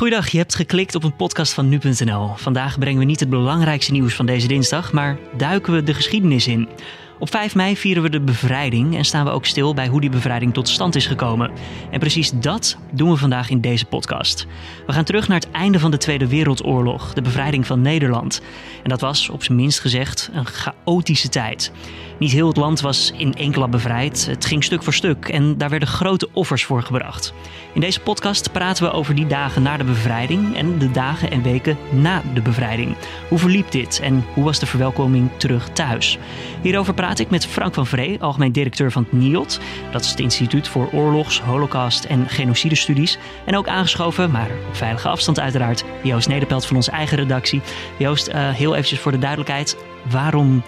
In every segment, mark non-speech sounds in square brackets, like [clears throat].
Goeiedag, je hebt geklikt op een podcast van nu.nl. Vandaag brengen we niet het belangrijkste nieuws van deze dinsdag, maar duiken we de geschiedenis in. Op 5 mei vieren we de bevrijding en staan we ook stil bij hoe die bevrijding tot stand is gekomen. En precies dat doen we vandaag in deze podcast. We gaan terug naar het einde van de Tweede Wereldoorlog, de bevrijding van Nederland. En dat was, op zijn minst gezegd, een chaotische tijd. Niet heel het land was in enkele bevrijd. Het ging stuk voor stuk en daar werden grote offers voor gebracht. In deze podcast praten we over die dagen na de bevrijding en de dagen en weken na de bevrijding. Hoe verliep dit en hoe was de verwelkoming terug thuis? Hierover praat ik met Frank van Vree, algemeen directeur van het NIOT. Dat is het Instituut voor Oorlogs, Holocaust en Genocidestudies. En ook aangeschoven, maar op veilige afstand uiteraard, Joost Nederpelt van onze eigen redactie. Joost, uh, heel eventjes voor de duidelijkheid. Waarom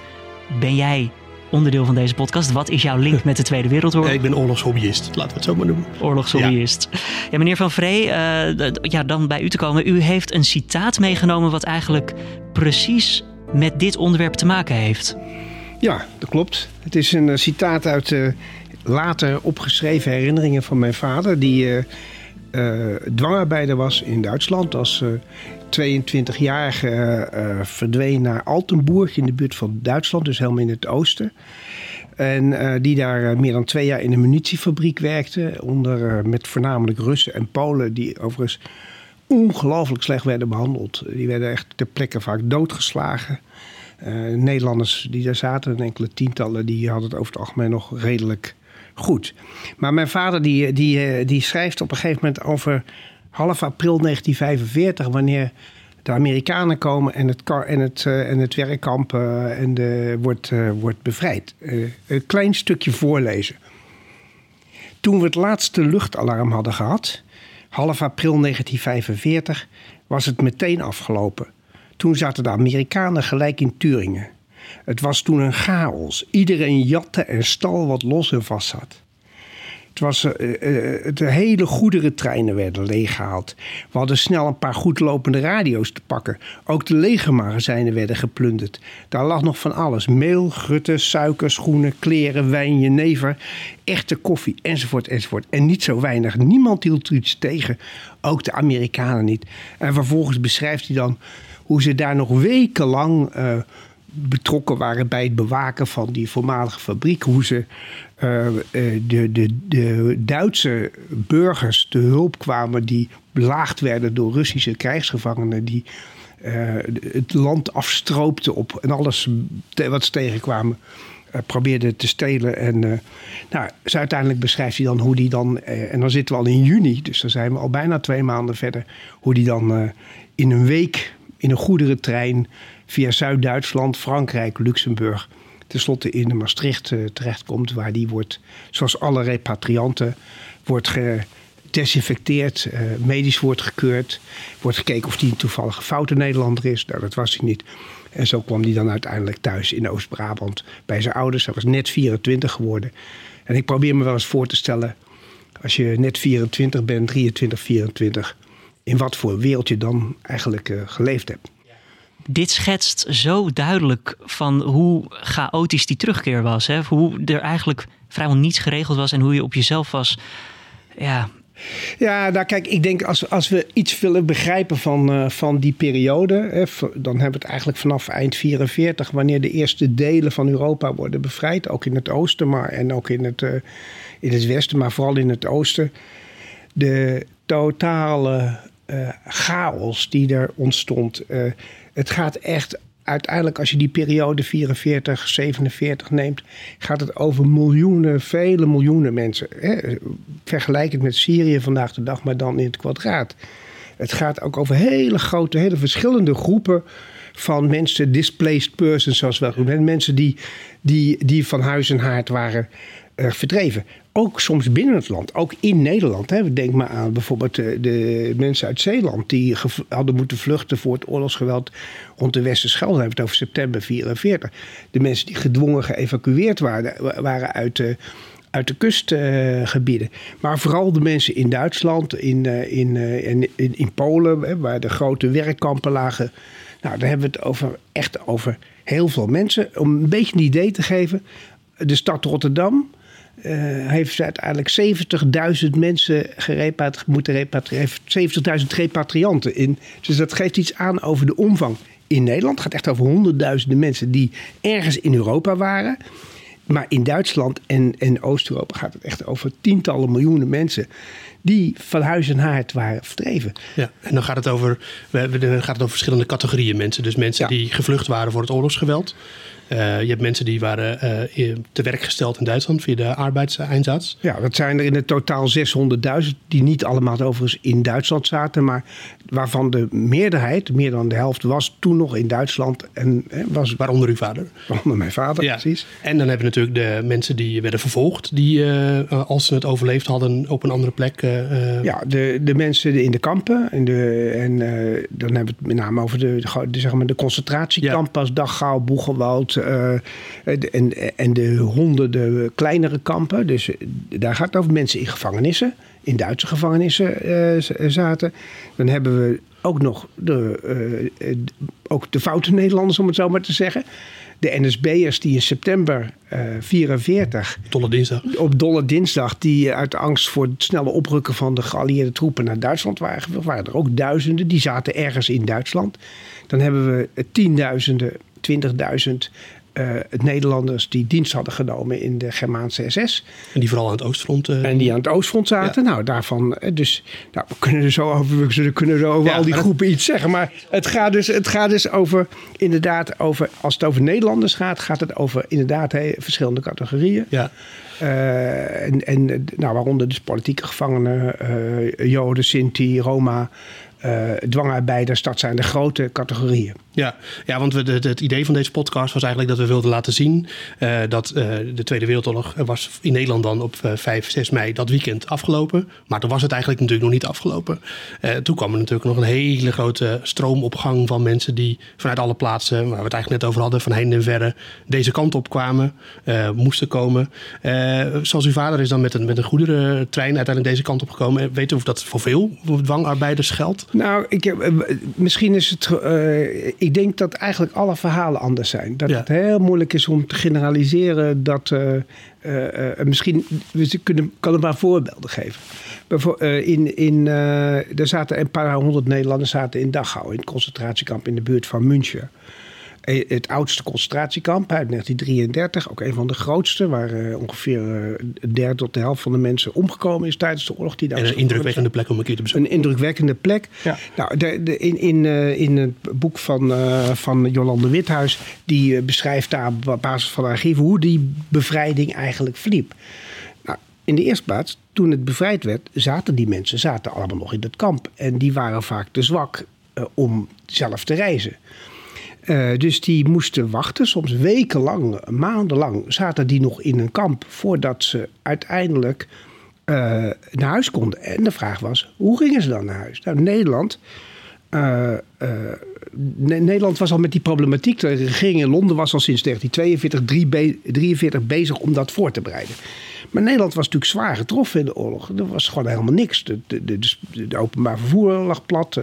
ben jij onderdeel van deze podcast. Wat is jouw link met de Tweede Wereldoorlog? Ik ben oorlogshobbyist, laten we het zo maar noemen. Oorlogshobbyist. Ja, ja meneer Van Vree, uh, ja, dan bij u te komen. U heeft een citaat meegenomen wat eigenlijk precies met dit onderwerp te maken heeft. Ja, dat klopt. Het is een citaat uit uh, later opgeschreven herinneringen van mijn vader... die uh, dwangarbeider was in Duitsland als 22-jarige uh, verdween naar Altenburg in de buurt van Duitsland, dus helemaal in het oosten. En uh, die daar meer dan twee jaar in een munitiefabriek werkte, onder, met voornamelijk Russen en Polen, die overigens ongelooflijk slecht werden behandeld. Die werden echt ter plekke vaak doodgeslagen. Nederlanders die daar zaten, enkele tientallen, die hadden het over het algemeen nog redelijk goed. Maar mijn vader die, die, die schrijft op een gegeven moment over half april 1945, wanneer de Amerikanen komen en het, en het, uh, en het werkkamp uh, en de, wordt, uh, wordt bevrijd. een klein stukje voorlezen. Toen we het laatste luchtalarm hadden gehad, half april 1945, was het meteen afgelopen. Toen zaten de Amerikanen gelijk in Turingen. Het was toen een chaos. Iedereen jatte en stal wat los en vast zat. Het was, de hele goederentreinen werden leeggehaald. We hadden snel een paar goedlopende radio's te pakken. Ook de legermagazijnen werden geplunderd. Daar lag nog van alles. Meel, grutten, suiker, schoenen, kleren, wijn, jenever, echte koffie, enzovoort, enzovoort. En niet zo weinig. Niemand hield iets tegen. Ook de Amerikanen niet. En vervolgens beschrijft hij dan hoe ze daar nog wekenlang... Uh, betrokken waren bij het bewaken van die voormalige fabriek. Hoe ze uh, de, de, de Duitse burgers te hulp kwamen die belaagd werden door Russische krijgsgevangenen. Die uh, het land afstroopten op en alles wat ze tegenkwamen. Probeerden te stelen. En nou, dus uiteindelijk beschrijft hij dan hoe die dan. en dan zitten we al in juni, dus dan zijn we al bijna twee maanden verder. Hoe die dan in een week in een goederentrein via Zuid-Duitsland, Frankrijk, Luxemburg tenslotte in Maastricht uh, terechtkomt, waar die wordt, zoals alle repatrianten, wordt gedesinfecteerd, uh, medisch wordt gekeurd, wordt gekeken of die een toevallige foute Nederlander is. Nou, dat was hij niet. En zo kwam hij dan uiteindelijk thuis in Oost-Brabant bij zijn ouders. Hij was net 24 geworden. En ik probeer me wel eens voor te stellen, als je net 24 bent, 23, 24, in wat voor wereld je dan eigenlijk uh, geleefd hebt dit schetst zo duidelijk van hoe chaotisch die terugkeer was. Hè? Hoe er eigenlijk vrijwel niets geregeld was en hoe je op jezelf was. Ja, ja, nou kijk, ik denk als, als we iets willen begrijpen van, uh, van die periode, hè, dan hebben we het eigenlijk vanaf eind 44, wanneer de eerste delen van Europa worden bevrijd, ook in het oosten, maar en ook in het, uh, in het westen, maar vooral in het oosten. De totale uh, chaos die er ontstond het gaat echt uiteindelijk, als je die periode 44, 47 neemt, gaat het over miljoenen, vele miljoenen mensen. Hè? Vergelijk het met Syrië vandaag de dag, maar dan in het kwadraat. Het gaat ook over hele grote, hele verschillende groepen van mensen, displaced persons, zoals we noemen. Mensen die, die, die van huis en haard waren uh, verdreven. Ook soms binnen het land, ook in Nederland. Hè. Denk maar aan bijvoorbeeld de, de mensen uit Zeeland die hadden moeten vluchten voor het oorlogsgeweld rond de Westerschelde. Dan hebben we het over september 44. De mensen die gedwongen geëvacueerd waren, waren uit de, uit de kustgebieden. maar vooral de mensen in Duitsland, in, uh, in, uh, in, in, Polen, hè, waar de grote werkkampen lagen. Nou, daar hebben we het over, echt over heel veel mensen. Om een beetje een idee te geven, de stad Rotterdam uh, heeft uiteindelijk 70.000 mensen gerepatri moeten repatriëren. 70.000 repatrianten in. Dus dat geeft iets aan over de omvang in Nederland. Het gaat echt over honderdduizenden mensen die ergens in Europa waren. Maar in Duitsland en, en Oost-Europa gaat het echt over tientallen miljoenen mensen die van huis en haard waren verdreven. Ja, en dan gaat het over, dan gaat het over verschillende categorieën mensen. Dus mensen die gevlucht waren voor het oorlogsgeweld. Uh, je hebt mensen die waren uh, te werk gesteld in Duitsland via de arbeidseinsatz. Ja, dat zijn er in het totaal 600.000 die niet allemaal overigens in Duitsland zaten, maar waarvan de meerderheid, meer dan de helft, was toen nog in Duitsland. En, was, waaronder uw vader? Waaronder mijn vader, ja. precies. En dan hebben we natuurlijk de mensen die werden vervolgd, die uh, als ze het overleefd hadden op een andere plek. Ja, de, de mensen in de kampen. En, de, en dan hebben we het met name over de, de, zeg maar de concentratiekampen als Dachau, Boegenwald. En, en de honderden kleinere kampen. Dus daar gaat het over mensen in gevangenissen in Duitse gevangenissen uh, zaten. Dan hebben we ook nog de, uh, ook de foute Nederlanders, om het zo maar te zeggen. De NSB'ers die in september 1944... dolle dinsdag. Op dolle dinsdag, die uit angst voor het snelle oprukken van de geallieerde troepen naar Duitsland waren. Er waren er ook duizenden, die zaten ergens in Duitsland. Dan hebben we tienduizenden, twintigduizend uh, Nederlanders die dienst hadden genomen in de Germaanse SS. En die vooral aan het oostfront. Uh... En die aan het oostfront zaten. Nou, daarvan. Eh, dus nou, we kunnen er zo over, we kunnen er over al die groepen iets zeggen. Maar het gaat, dus, het gaat dus over. Inderdaad, over, als het over Nederlanders gaat, gaat het over inderdaad he, verschillende categorieën. Ja. Uh, en, en nou, waaronder dus politieke gevangenen, Joden, Sinti, Roma, dwangarbeiders, dat zijn de grote categorieën. Ja, ja want we, het, het idee van deze podcast was eigenlijk dat we wilden laten zien uh, dat uh, de Tweede Wereldoorlog was in Nederland dan op 5, 6 mei dat weekend afgelopen. Maar toen was het eigenlijk natuurlijk nog niet afgelopen. toen kwam er natuurlijk nog een hele grote stroomopgang van mensen die vanuit alle plaatsen, waar we het eigenlijk net over hadden, van heen en verre, deze kant op kwamen, moesten komen. zoals uw vader is dan met een, met een goederentrein uiteindelijk deze kant op gekomen. Weet u of dat voor veel dwangarbeiders geldt? Nou, ik, eh, misschien is het. Uh, ik denk dat eigenlijk alle verhalen anders zijn. Dat het heel moeilijk is om te generaliseren. Dat uh, misschien. We kunnen, kan er maar voorbeelden geven. In, in, er zaten een paar honderd Nederlanders zaten in Dachau, in het concentratiekamp in de buurt van München. Eh, het oudste concentratiekamp uit 1933, ook een van de grootste, waar uh, ongeveer uh, een derde tot de helft van de mensen omgekomen is tijdens de oorlog. Die en een indrukwekkende plek om een keer te bezoeken. Een indrukwekkende plek. Ja. Nou, de, de, in, in, uh, in het boek van, van Jolande Withuis, die beschrijft daar op basis van archieven hoe die bevrijding eigenlijk verliep. Nou, in de eerste plaats, toen het bevrijd werd, zaten die mensen zaten allemaal nog in het kamp. En die waren vaak te zwak om zelf te reizen. Uh, dus die moesten wachten, soms wekenlang, maandenlang zaten die nog in een kamp voordat ze uiteindelijk uh, naar huis konden. En de vraag was, hoe gingen ze dan naar huis? Nou, Nederland, uh, Nederland was al met die problematiek. De regering in Londen was al sinds 1942 43 bezig om dat voor te bereiden. Maar Nederland was natuurlijk zwaar getroffen in de oorlog. Er was gewoon helemaal niks. De, de, de, de openbaar vervoer lag plat.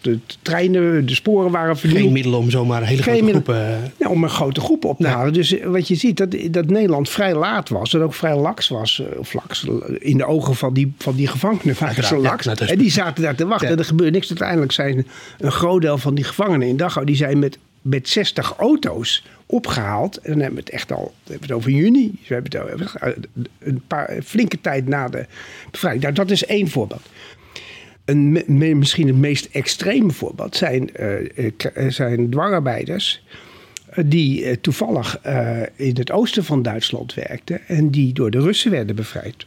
De, treinen, de sporen waren vernieuwd. Geen middelen om zomaar hele grote groep... Ja, om een grote groep op te halen. Dus eh, wat je ziet, dat, dat Nederland vrij laat was. En ook vrij laks was. Eh, of laks, in de ogen van die, van die gevangenen waren ze laks. en die zaten daar te wachten. En er gebeurde niks. Uiteindelijk zijn een groot deel van die gevangenen in Dachau... die zijn met met 60 auto's opgehaald. En dan hebben we het echt al we hebben het over juni. we hebben het over een paar, flinke tijd na de bevrijding. Nou, dat is één voorbeeld. Een, misschien het meest extreme voorbeeld zijn, uh, zijn dwangarbeiders. die toevallig in het oosten van Duitsland werkten. en die door de Russen werden bevrijd.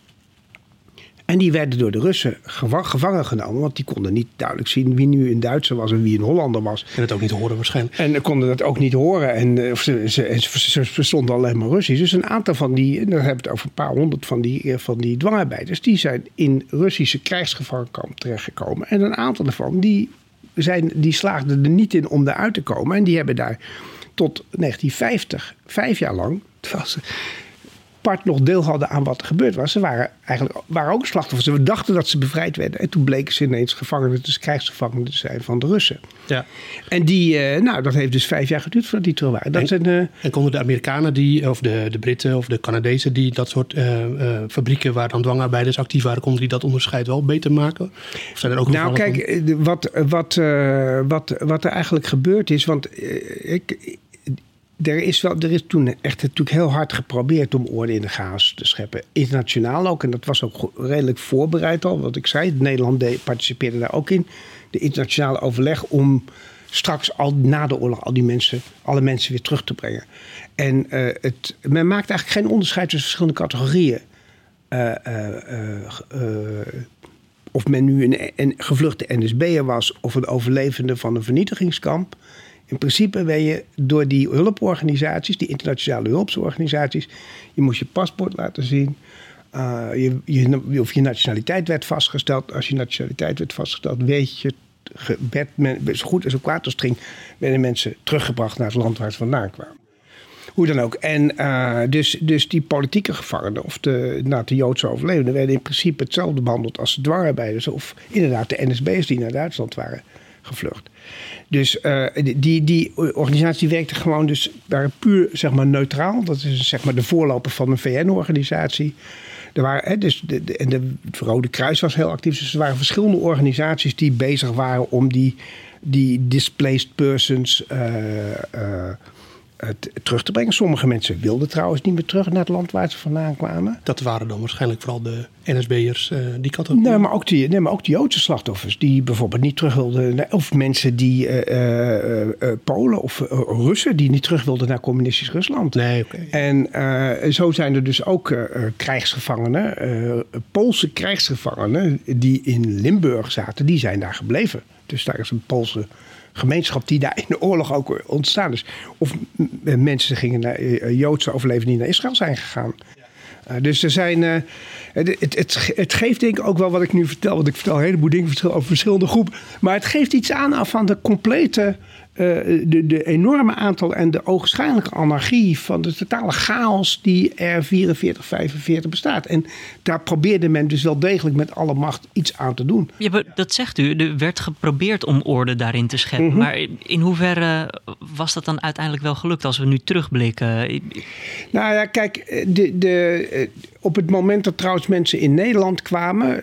En die werden door de Russen gevangen genomen, want die konden niet duidelijk zien wie nu een Duitser was en wie een Hollander was. En het ook niet horen waarschijnlijk. En konden dat ook niet horen en eh, ze, ze, ze, verstonden alleen maar Russisch. Dus een aantal van die, en dan hebben we het over een paar honderd van die, eh, van die dwangarbeiders, die zijn in Russische krijgsgevangenkamp terechtgekomen. En een aantal daarvan, die, zijn, die slaagden er niet in om eruit te komen. En die hebben daar tot 1950, vijf jaar lang, terwijl ze apart nog deel hadden aan wat er gebeurd was. Ze waren eigenlijk waren ook slachtoffers. We dachten dat ze bevrijd werden. En toen bleken ze ineens gevangenen, dus krijgsgevangenen te zijn van de Russen. Ja. En die, uh, nou, dat heeft dus vijf jaar geduurd voordat die terug waren. Dat en, zijn, uh, en konden de Amerikanen, die, of de, de Britten of de Canadezen, die dat soort uh, fabrieken waar dan dwangarbeiders actief waren, konden die dat onderscheid wel beter maken? Of zijn er ook nou, kijk, van... wat, wat, wat, wat er eigenlijk gebeurd is, want ik, er is, wel, er is toen echt natuurlijk heel hard geprobeerd om orde in de chaos te scheppen. Internationaal ook. En dat was ook redelijk voorbereid al. Wat ik zei, Nederland participeerde daar ook in. De internationale overleg om straks al na de oorlog al die mensen, alle mensen weer terug te brengen. En uh, het, men maakt eigenlijk geen onderscheid tussen verschillende categorieën. Uh, uh, of men nu een, een gevluchte NSB'er was of een overlevende van een vernietigingskamp. In principe ben je door die hulporganisaties, die internationale hulporganisaties, je moest je paspoort laten zien. Uh, je, je, of je nationaliteit werd vastgesteld. Als je nationaliteit werd vastgesteld, weet je, zo goed en zo kwaad als het ging, werden mensen teruggebracht naar het land waar ze vandaan kwamen. Hoe dan ook. En uh, dus, dus die politieke gevangenen, of de, de Joodse overlevenden, werden in principe hetzelfde behandeld als de dwangarbeiders. Of inderdaad de NSB'ers die naar Duitsland waren gevlucht. Dus uh, die, die organisatie werkte gewoon dus waren puur zeg maar, neutraal. Dat is zeg maar de voorloper van een VN-organisatie. Er waren, dus de, de, Rode Kruis was heel actief. Dus er waren verschillende organisaties die bezig waren om die, die displaced persons uh, uh, terug te brengen. Sommige mensen wilden trouwens niet meer terug naar het land waar ze vandaan kwamen. Dat waren dan waarschijnlijk vooral de NSB'ers, uh, die categorie? Nee maar, ook die, nee, maar ook die Joodse slachtoffers die bijvoorbeeld niet terug wilden. Of mensen die uh, uh, Polen of Russen die niet terug wilden naar communistisch Rusland. Nee, oké. Okay. En zo zijn er dus ook krijgsgevangenen, Poolse krijgsgevangenen die in Limburg zaten, die zijn daar gebleven. Dus daar is een Poolse gemeenschap die daar in de oorlog ook ontstaan is. Of mensen gingen naar Joodse overlevenden die naar Israël zijn gegaan. Uh, dus er zijn. Uh, het, het, het, geeft denk ik ook wel wat ik nu vertel. Want ik vertel een heleboel dingen over verschillende groepen. Maar het geeft iets aan van de complete uh, de, de enorme aantal en de ogenschijnlijke anarchie van de totale chaos die er 44, 45 bestaat. En daar probeerde men dus wel degelijk met alle macht iets aan te doen. Ja, dat zegt u. Er werd geprobeerd om orde daarin te scheppen. Mm -hmm. Maar in hoeverre was dat dan uiteindelijk wel gelukt als we nu terugblikken? Nou ja, kijk, de, de, op het moment dat trouwens mensen in Nederland kwamen,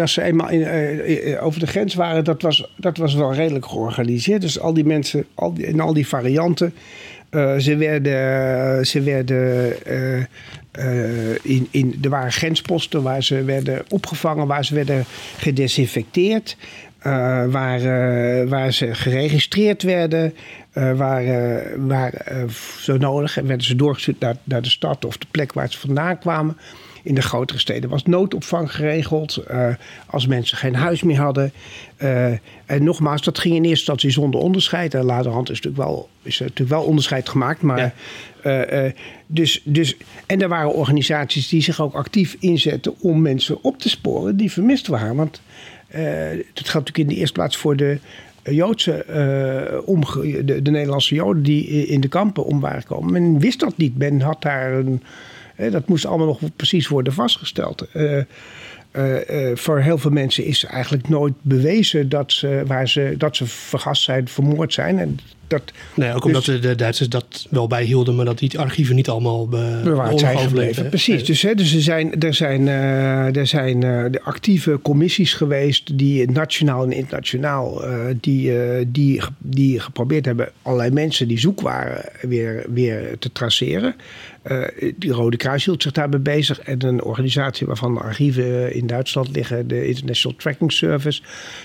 als ze eenmaal in, uh, over de grens waren, dat was, dat was wel redelijk georganiseerd. Dus al die mensen al die, in al die varianten, ze werden, ze werden in, in, er waren grensposten waar ze werden opgevangen, waar ze werden gedesinfecteerd. Waar, waar ze geregistreerd werden, waar, waar zo nodig werden ze doorgestuurd naar, naar de stad of de plek waar ze vandaan kwamen. In de grotere steden was noodopvang geregeld. Uh, als mensen geen huis meer hadden. Uh, en nogmaals, dat ging in eerste instantie zonder onderscheid. En laterhand is natuurlijk wel, is er natuurlijk wel onderscheid gemaakt. Maar, ja. uh, dus, dus, en er waren organisaties die zich ook actief inzetten om mensen op te sporen die vermist waren. Want dat geldt natuurlijk in de eerste plaats voor de, Joodse, uh, de, de, Nederlandse Joden die in de kampen om waren gekomen. Men wist dat niet. Men had daar een, dat moest allemaal nog precies worden vastgesteld. Voor heel veel mensen is eigenlijk nooit bewezen dat ze, waar ze, dat ze vergast zijn, vermoord zijn. En dat, nee, ook omdat dus, de Duitsers dat wel bijhielden, maar dat die archieven niet allemaal be, bewaard zijn gebleven. Precies. Nee. Dus, hè, dus er zijn, er zijn, uh, er zijn uh, de actieve commissies geweest die nationaal en internationaal uh, die, die, die geprobeerd hebben allerlei mensen die zoek waren weer, weer te traceren. Uh, die Rode Kruis hield zich daarbij bezig. En een organisatie waarvan de archieven in Duitsland liggen, de International Tracking Service.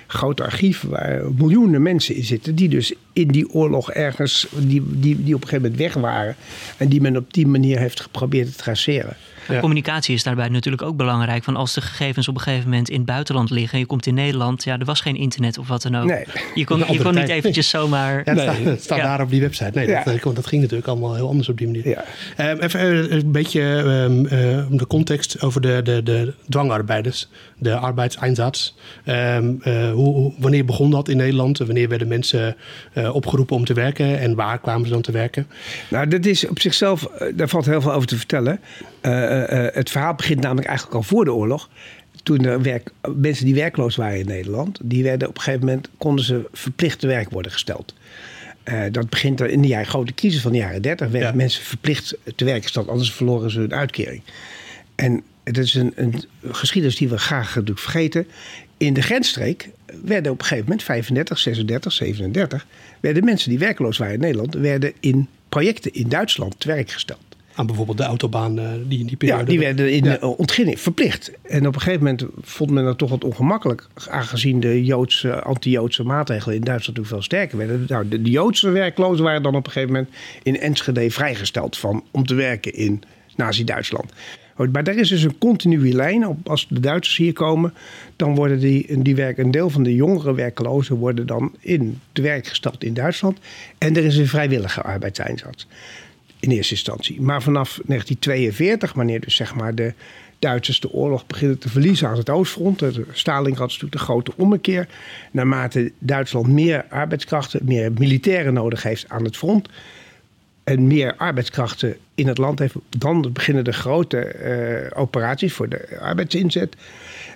Groot archief waar miljoenen mensen in zitten, die dus in die oorlog ergens, die, die, die op een gegeven moment weg waren. En die men op die manier heeft geprobeerd te traceren. Ja. Communicatie is daarbij natuurlijk ook belangrijk. Van als de gegevens op een gegeven moment in het buitenland liggen en je komt in Nederland, ja, er was geen internet of wat dan ook. Nee. Je kon, [laughs] je kon niet eventjes zomaar. Ja, het staat, het staat ja. daar op die website. Nee, dat, dat, ging natuurlijk allemaal heel anders op die manier. Um, even een beetje um, de context over de, de, de dwangarbeiders, de arbeidseinsatz. Um, uh, hoe, wanneer begon dat in Nederland? Wanneer werden mensen uh, opgeroepen om te werken en waar kwamen ze dan te werken? Nou, dat is op zichzelf, daar valt heel veel over te vertellen. Uh, het verhaal begint namelijk eigenlijk al voor de oorlog. Toen er werk, mensen die werkloos waren in Nederland, die werden op een gegeven moment konden ze verplicht te werk worden gesteld. Uh, dat begint er in de jaren, grote crisis van de jaren 30. Werden ja. mensen verplicht te werk gesteld, anders verloren ze hun uitkering. En het is een, een geschiedenis die we graag natuurlijk vergeten. In de grensstreek werden op een gegeven moment 35, 36, 37... werden mensen die werkloos waren in Nederland... werden in projecten in Duitsland te werk gesteld. Aan bijvoorbeeld de autobaan uh, die in die periode... Ja, die werden in ja. ontginning verplicht. En op een gegeven moment vond men dat toch wat ongemakkelijk... aangezien de Joodse, anti-Joodse maatregelen in Duitsland veel sterker werden. Nou, de, de Joodse werklozen waren dan op een gegeven moment in Enschede vrijgesteld... Van, om te werken in Nazi-Duitsland. Maar daar is dus een continue lijn. Als de Duitsers hier komen, dan worden die, die werk, een deel van de jongere werklozen worden dan in te werk gesteld in Duitsland. En er is een vrijwillige arbeidseinsatz in eerste instantie. Maar vanaf 1942, wanneer dus zeg maar de Duitsers de oorlog beginnen te verliezen aan het Oostfront. Stalin had natuurlijk de grote ommekeer. Naarmate Duitsland meer arbeidskrachten, meer militairen nodig heeft aan het front, en meer arbeidskrachten in het land heeft, dan beginnen de grote uh, operaties voor de arbeidsinzet.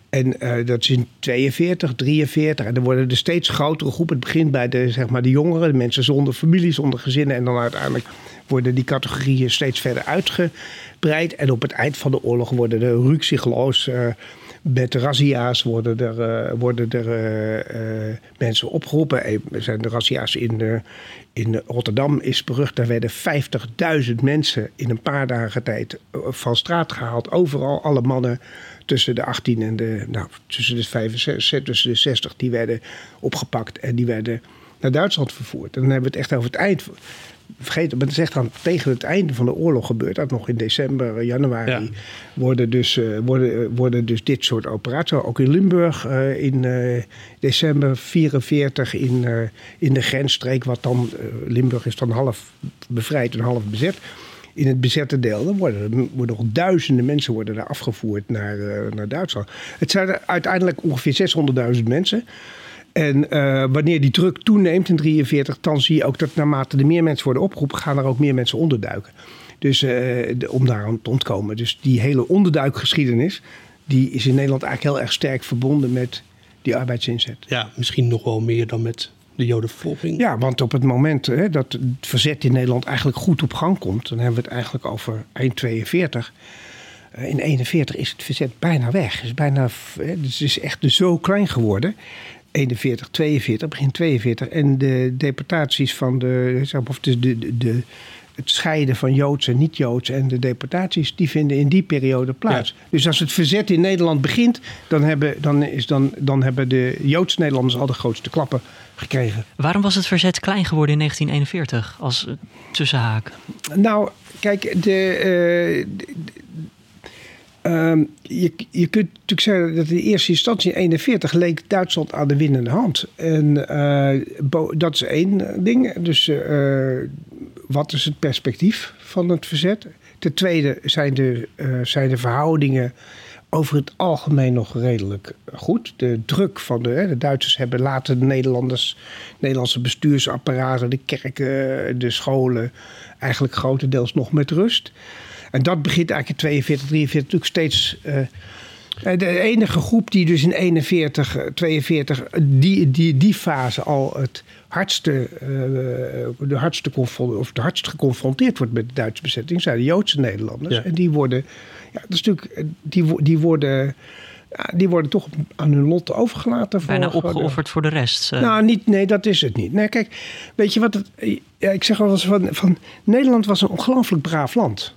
En uh, dat is in 42, 43. En dan worden er steeds grotere groepen. Het begint bij de, zeg maar, de jongeren, de mensen zonder familie, zonder gezinnen. En dan uiteindelijk worden die categorieën steeds verder uitgebreid. En op het eind van de oorlog worden de ruksigloos uh, met razzia's worden er, uh, worden er uh, mensen opgeroepen. Er zijn de razzia's in, in Rotterdam is berucht. Daar werden 50.000 mensen in een paar dagen tijd van straat gehaald. Overal alle mannen tussen de 18 en de, nou, tussen de 65, tussen de 60, die werden opgepakt en die werden naar Duitsland vervoerd. En dan hebben we het echt over het eind vergeet, is echt aan, tegen het einde van de oorlog gebeurd. Dat nog in december, eh, januari worden, dus, uh, worden, eh, worden dus dit soort operaties. Ook in Limburg uh, in uh, december 44 in, in de grensstreek. Wat dan, Limburg is dan half bevrijd en half bezet. In het bezette deel dan worden, worden nog duizenden mensen worden daar afgevoerd naar, naar Duitsland. Het zijn er uiteindelijk ongeveer 600.000 mensen. En uh, wanneer die druk toeneemt in 43, dan zie je ook dat naarmate er meer mensen worden opgeroepen, gaan er ook meer mensen onderduiken. Dus uh, de, om daar te ontkomen. Dus die hele onderduikgeschiedenis, die is in Nederland eigenlijk heel erg sterk verbonden met die arbeidsinzet. Ja, misschien nog wel meer dan met de jodenvervolging. Ja, want op het moment hè, dat het verzet in Nederland eigenlijk goed op gang komt, dan hebben we het eigenlijk over eind 42. In 41 is het verzet bijna weg. Het is, bijna, het is echt zo klein geworden 41, 42, begin 42. En de deportaties van de, of de, de, de, het scheiden van Joods en niet-Joods en de deportaties, die vinden in die periode plaats. Dus als het verzet in Nederland begint, dan hebben, dan is dan, dan hebben de Joodse Nederlanders al de grootste klappen gekregen. Waarom was het verzet klein geworden in 1941 als tussenhaak? Nou, kijk, de, uh, Um, je, je kunt natuurlijk zeggen dat in eerste instantie in 41 leek Duitsland aan de winnende hand. En uh, dat is één ding. Dus uh, wat is het perspectief van het verzet? Ten tweede zijn de, zijn de verhoudingen over het algemeen nog redelijk goed. De druk van de, de Duitsers hebben later de Nederlanders, Nederlandse bestuursapparaten, de kerken, de scholen, eigenlijk grotendeels nog met rust. En dat begint eigenlijk in 42, 43 natuurlijk steeds. Uh, de enige groep die dus in 41, 42, die, die, die fase al het hardste, uh, de hardste of hardst geconfronteerd wordt met de Duitse bezetting, zijn de Joodse Nederlanders. Ja. En die worden, ja, dat is natuurlijk, die, die worden. Ja, die worden toch aan hun lot overgelaten. Bijna opgeofferd voor de rest. Nou, niet, nee, dat is het niet. Nee, kijk, weet je wat het. Ja, ik zeg wel eens van, van. Nederland was een ongelooflijk braaf land.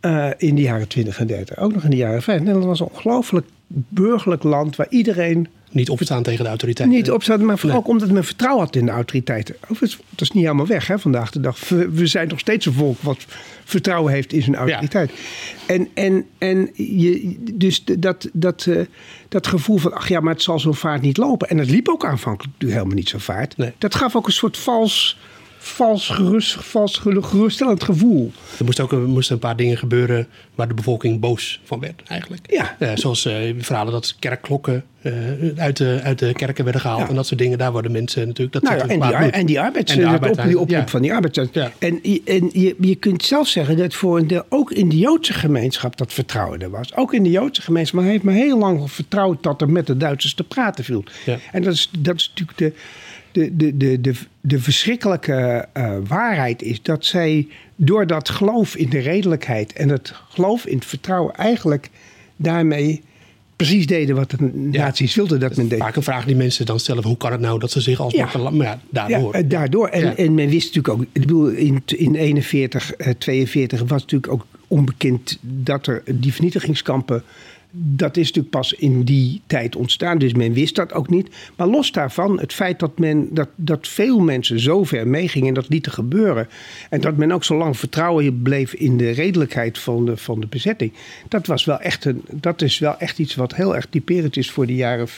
Uh, in de jaren 20 en 30. Ook nog in de jaren 50. Nederland was een ongelooflijk burgerlijk land waar iedereen. Niet opstaan tegen de autoriteiten. Niet opstaan, maar vooral nee. omdat men vertrouwen had in de autoriteiten. Dat is niet helemaal weg hè, vandaag de dag. We zijn nog steeds een volk wat vertrouwen heeft in zijn autoriteit. Ja. En, en, en je, dus dat, dat, uh, dat gevoel van, ach ja, maar het zal zo vaart niet lopen. En het liep ook aanvankelijk helemaal niet zo vaart. Nee. Dat gaf ook een soort vals vals, gerust, vals geruststellend gevoel. Er moesten ook er moesten een paar dingen gebeuren waar de bevolking boos van werd eigenlijk. Ja. Uh, zoals uh, verhalen dat kerkklokken uh, uit, de, uit de kerken werden gehaald ja. en dat soort dingen. Daar worden mensen natuurlijk... Dat nou ja, en, die, en die arbeids, en de arbeid, op, die oproep ja. van die arbeids. Ja. En, en je, je kunt zelf zeggen dat voor een deel, ook in de Joodse gemeenschap dat vertrouwen er was. Ook in de Joodse gemeenschap. Maar hij heeft me heel lang vertrouwd dat er met de Duitsers te praten viel. En dat is, dat is natuurlijk de de, de, de, de, de verschrikkelijke uh, waarheid is dat zij door dat geloof in de redelijkheid en het geloof in het vertrouwen eigenlijk daarmee precies deden wat de nazi's wilden dat, dat men deed. Vaak een vraag die mensen dan stellen: hoe kan het nou dat ze zich als ja. maar ja, daardoor. Ja, daardoor. En, en men wist natuurlijk ook, ik bedoel, in, in 41, uh, 42 was natuurlijk ook onbekend dat er die vernietigingskampen dat is natuurlijk pas in die tijd ontstaan, dus men wist dat ook niet. Maar los daarvan, het feit dat, men, dat, dat veel mensen zo ver meegingen en dat lieten gebeuren. En dat men ook zo lang vertrouwen bleef in de redelijkheid van de, van de bezetting. Dat, was wel echt een, dat is wel echt iets wat heel erg typerend is voor de jaren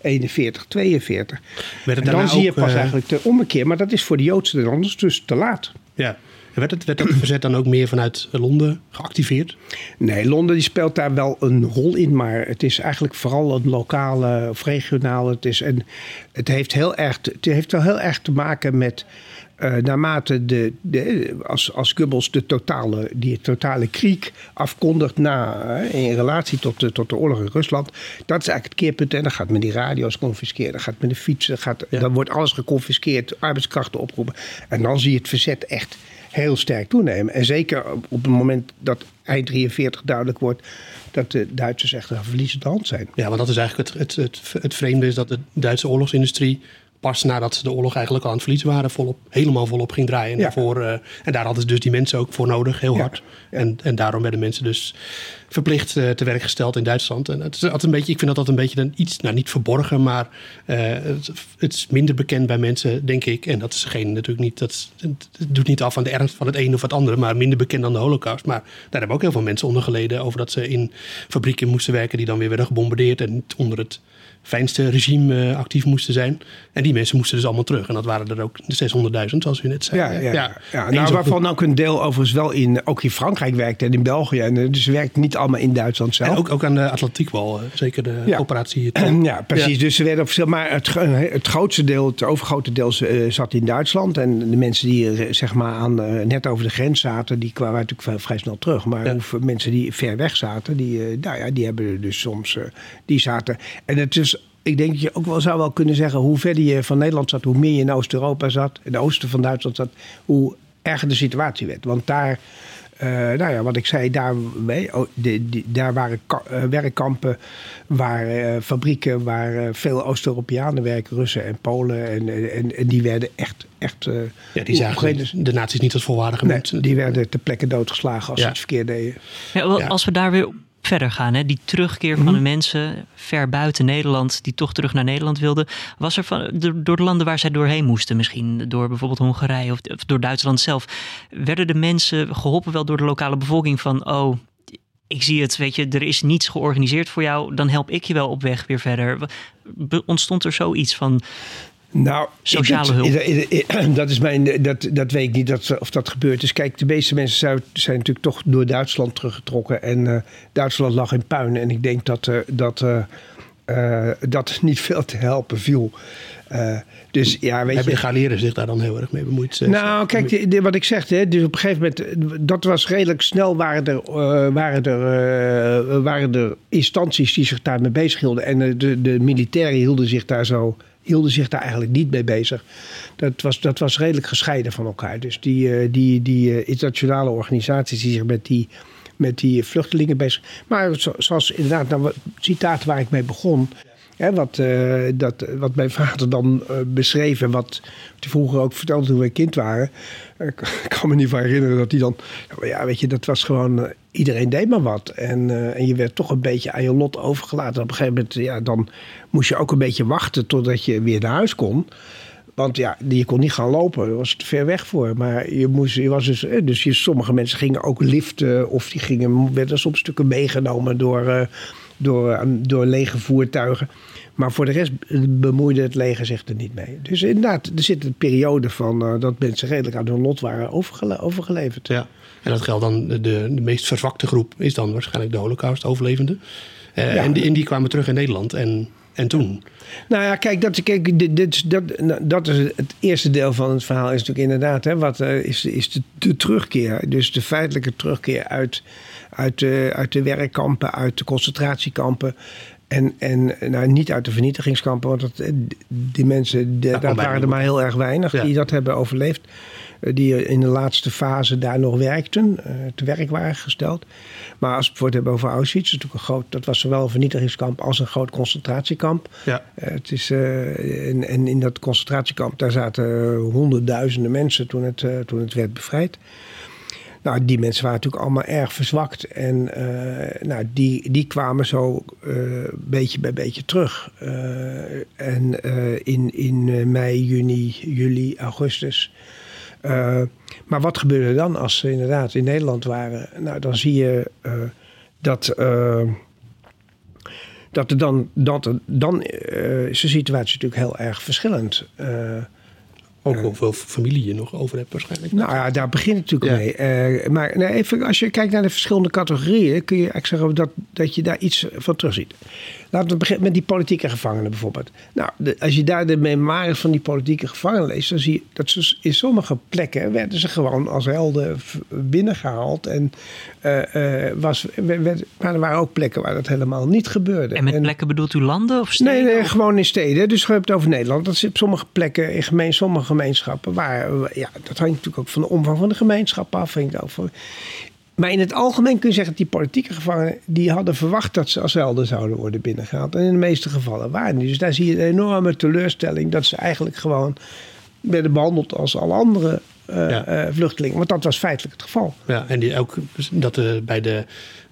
41, 42. En dan zie je pas uh... eigenlijk de ommekeer. Maar dat is voor de Joodse Nederlanders dus te laat. Ja, werd, het, dat verzet dan ook meer vanuit Londen geactiveerd? Nee, Londen die speelt daar wel een rol in, maar het is eigenlijk vooral een lokale of regionale. Het, is en het, heeft, heel erg, het heeft wel heel erg te maken met. Uh, naarmate de, de, als, als Goebbels de totale, die totale kriek afkondigt na, uh, in relatie tot de, tot de oorlog in Rusland. Dat is eigenlijk het keerpunt. En dan gaat men die radio's confisceren, dan gaat men de fietsen, gaat, ja. dan wordt alles geconfiskeerd, arbeidskrachten oproepen. En dan zie je het verzet echt heel sterk toenemen. En zeker op het moment dat eind 43 duidelijk wordt dat de Duitsers echt een verliezende hand zijn. Ja, want dat is eigenlijk het, het, het, het vreemde is dat de Duitse oorlogsindustrie pas nadat ze de oorlog eigenlijk al aan het verliezen waren, volop, helemaal volop ging draaien. En, ja. daarvoor, uh, en daar hadden ze dus die mensen ook voor nodig, heel hard. Ja. En, en daarom werden mensen dus verplicht uh, te werk gesteld in Duitsland. En het is altijd een beetje, ik vind dat dat een beetje een iets, nou niet verborgen, maar uh, het, het, is minder bekend bij mensen, denk ik. En dat is geen natuurlijk niet, dat het doet niet af van de ernst van het een of het andere, maar minder bekend dan de Holocaust. Maar daar hebben ook heel veel mensen onder geleden over dat ze in fabrieken moesten werken die dan weer werden gebombardeerd en onder het fijnste regime uh, actief moesten zijn. En die mensen moesten dus allemaal terug. En dat waren er ook de 600.000, zoals u net zei. Ja, ja, ja. ja nou, waarvan ook een deel overigens wel in, ook in Frankrijk werkte en in België. En, dus ze werkt niet allemaal in Duitsland zelf. En ook, ook aan de Atlantiekwal, zeker de ja. operatie. [clears throat] ja, precies. Dus ze werden op Maar het, het grootste deel, het overgrote deel zat in Duitsland. En de mensen die zeg maar aan, net over de grens zaten, die kwamen natuurlijk vrij snel terug. Maar mensen die ver weg zaten, die, nou ja, die hebben dus soms, die zaten. En het is ik denk dat je ook wel zou wel kunnen zeggen... hoe verder je van Nederland zat, hoe meer je in Oost-Europa zat... in de oosten van Duitsland zat, hoe erger de situatie werd. Want daar, uh, nou ja, wat ik zei, daar, oh, de, de, daar waren uh, werkkampen... waar uh, fabrieken waar veel Oost-Europeanen werken... Russen en Polen, en, en, en die werden echt... echt ja, die zagen de naties niet als volwaardige nee, mensen. Die werden ter plekke doodgeslagen als ja. ze het verkeerd deden. Ja, als we daar weer verder gaan. Hè? Die terugkeer van mm de mensen ver buiten Nederland, die toch terug naar Nederland wilden. Was er van, door de landen waar zij doorheen moesten, misschien door bijvoorbeeld Hongarije of, of door Duitsland zelf, werden de mensen geholpen wel door de lokale bevolking van, oh, ik zie het, weet je, er is niets georganiseerd voor jou, dan help ik je wel op weg weer verder. Ontstond er zoiets van, nou, sociale hulp. Dat, is mijn, dat, dat weet ik niet dat, of dat gebeurd is. Kijk, de meeste mensen zijn, zijn natuurlijk toch door Duitsland teruggetrokken. En uh, Duitsland lag in puin. En ik denk dat, uh, dat, uh, dat [laughs] niet veel te helpen viel. dus ja, weet Hebben je. de Galieren zich daar dan heel erg mee bemoeid? Nou, kijk, de, de, wat ik zeg, hè, dus op een gegeven moment, dat was redelijk snel, waren er, waren er, waren er instanties die zich daarmee bezig hielden. En de, de militairen hielden zich daar zo hielden zich daar eigenlijk niet mee bezig. Dat was, dat was redelijk gescheiden van elkaar. Dus die, die, die internationale organisaties die zich met die, met die vluchtelingen bezig. Maar zoals inderdaad, nou, citaat waar ik mee begon. Wat, uh, dat, wat mijn vader dan uh, beschreef en wat hij vroeger ook vertelde toen wij kind waren. Uh, [laughs] ik kan me niet van herinneren dat hij dan. Ja, weet je, dat was gewoon. iedereen deed maar wat. En, en je werd toch een beetje aan je lot overgelaten. Op een gegeven moment, ja, dan moest je ook een beetje wachten totdat je weer naar huis kon. Want ja, je kon niet gaan lopen, daar was te ver weg voor. Maar je moest, je was dus, dus je, sommige mensen gingen ook liften of die gingen, werden soms stukken meegenomen door door, door lege voertuigen. Maar voor de rest bemoeide het leger zich er niet mee. Dus inderdaad, er zit een periode van dat mensen redelijk aan hun lot waren overgeleverd. Ja, en dat geldt dan, de, de meest verzwakte groep is dan waarschijnlijk de holocaust-overlevenden. Uh, ja. en, die, en die kwamen terug in Nederland. En en toen? Nou ja, kijk, dat, kijk dit, dit, dat, dat is het eerste deel van het verhaal. Is natuurlijk inderdaad, hè, wat uh, is, is de, de, terugkeer. Dus de feitelijke terugkeer uit, uit, de, uit de werkkampen, uit de concentratiekampen. En, en nou, niet uit de vernietigingskampen, want dat, die mensen, de, daar waren er maar heel erg weinig die dat hebben overleefd. Eh, die in de laatste fase daar nog werkten, uh, te werk waren gesteld. Maar als we het hebben over Auschwitz, dat, een groot, dat was zowel een vernietigingskamp als een groot concentratiekamp. Ja. Uh, het is, en, en, in dat concentratiekamp daar zaten honderdduizenden mensen toen het, toen het werd bevrijd. Nou, die mensen waren natuurlijk allemaal erg verzwakt. En nou, die, die kwamen zo beetje bij beetje terug. en in, in mei, juni, juli, augustus uh, maar wat gebeurde dan als ze inderdaad in Nederland waren? Nou, dan zie je uh, dat, uh, dat er dan, dat er, dan is de situatie natuurlijk heel erg verschillend. Ook hoeveel familie je nog over hebt waarschijnlijk. Nou ja, daar begint het natuurlijk mee. maar nou, even, als je kijkt naar de verschillende categorieën... kun je eigenlijk zeggen dat, dat je daar iets van terugziet. Laten we beginnen met die politieke gevangenen bijvoorbeeld. Nou, als je daar de memoires van die politieke gevangenen leest, dan zie je dat ze in sommige plekken werden ze gewoon als helden binnengehaald. En, uh, uh, was, werd, maar er waren ook plekken waar dat helemaal niet gebeurde. En met plekken bedoelt u landen of steden? Nee, nee gewoon in steden. Dus we hebben het over Nederland. Dat zit op sommige plekken in gemeen, sommige gemeenschappen. Waar, ja, dat hangt natuurlijk ook van de omvang van de gemeenschap af. Hangt ook van, maar in het algemeen kun je zeggen dat die politieke gevangenen... die hadden verwacht dat ze als helden zouden worden binnengehaald. En in de meeste gevallen waren die. Dus daar zie je een enorme teleurstelling... dat ze eigenlijk gewoon werden behandeld als alle andere uh, vluchtelingen. Want dat was feitelijk het geval. Ja, en die ook dat er bij de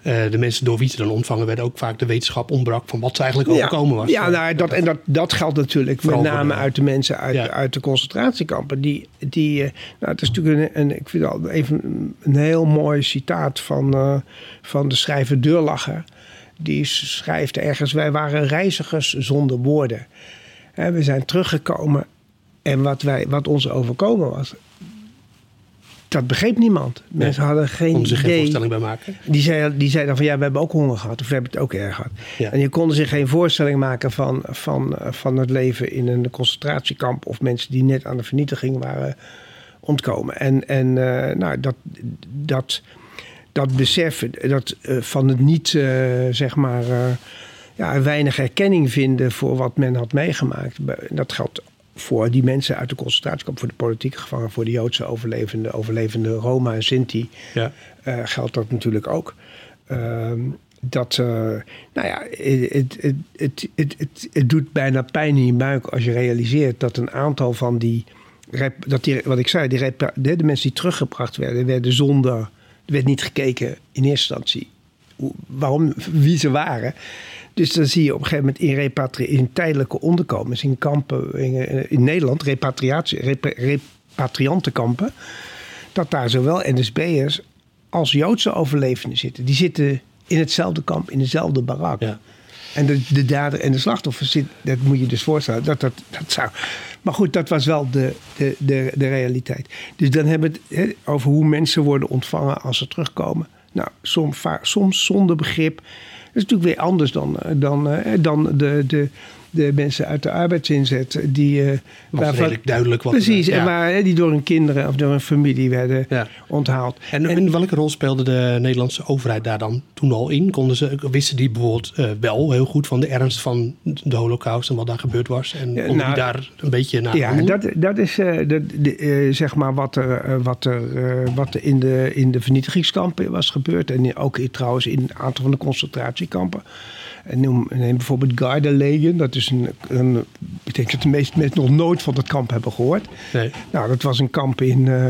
de mensen door wie ze dan ontvangen werden ook vaak de wetenschap ontbrak van wat ze eigenlijk overkomen was. Ja, nou, dat, en dat, dat geldt natuurlijk met name uit de mensen uit, uit de concentratiekampen. Die, die, uh, nou, het is natuurlijk een, een ik vind al even een heel mooi citaat van, uh, van de schrijver Deurlacher. Die schrijft ergens: Wij waren reizigers zonder woorden. we zijn teruggekomen en wat, wij, wat ons overkomen was, dat begreep niemand. Mensen hadden geen Konden zich geen voorstelling bij maken. Die zeiden die zei dan van ja, we hebben ook honger gehad. Of we hebben het ook erg gehad. En je konden zich geen voorstelling maken van, van, van het leven in een concentratiekamp. Of mensen die net aan de vernietiging waren ontkomen. En, en uh, nou, dat, dat, dat besef dat, uh, van het niet, uh, zeg maar, ja, weinig erkenning vinden voor wat men had meegemaakt. Dat geldt voor die mensen uit de concentratiekamp, voor de politieke gevangenen, voor de Joodse overlevende, overlevende Roma en Sinti, ja. uh, geldt dat natuurlijk ook. Uh, dat, uh, nou ja, het, het, het, het, het, doet bijna pijn in je buik als je realiseert dat een aantal van die, dat die wat ik zei, die, de, de mensen die teruggebracht werden, werden zonder, er werd niet gekeken in eerste instantie waarom, wie ze waren. Dus dan zie je op een gegeven moment in, repatri in tijdelijke onderkomens, in kampen in, in Nederland, repatriatie, rep, repatriantenkampen, dat daar zowel NSB'ers als Joodse overlevenden zitten. Die zitten in hetzelfde kamp, in dezelfde barak. Ja. En de, de dader en de slachtoffer zit, dat moet je dus voorstellen. Dat, dat, dat zou. Maar goed, dat was wel de, de, de, de realiteit. Dus dan hebben we het over hoe mensen worden ontvangen als ze terugkomen. Nou, soms, soms zonder begrip. Is natuurlijk weer anders dan, eh, dan, eh, dan de, de, de mensen uit de arbeidsinzet. Die, uh, waarvan, duidelijk wat. Precies, en waar, die door hun kinderen of door hun familie werden onthaald. En, en, welke rol speelde de Nederlandse overheid daar dan toen al in? Konden ze, wisten die bijvoorbeeld wel heel goed van de ernst van de holocaust en wat daar gebeurd was? En nou, die daar een beetje naar Ja, dat, dat is dat, de, zeg maar wat er, wat er, wat er in, de, in de vernietigingskampen was gebeurd. En ook trouwens in een aantal van de concentratiekampen. En noem, neem bijvoorbeeld Gardelegen. Dat is een, een, Ik denk dat de meeste mensen nog nooit van dat kamp hebben gehoord. Nee. Nou, dat was een kamp in, uh,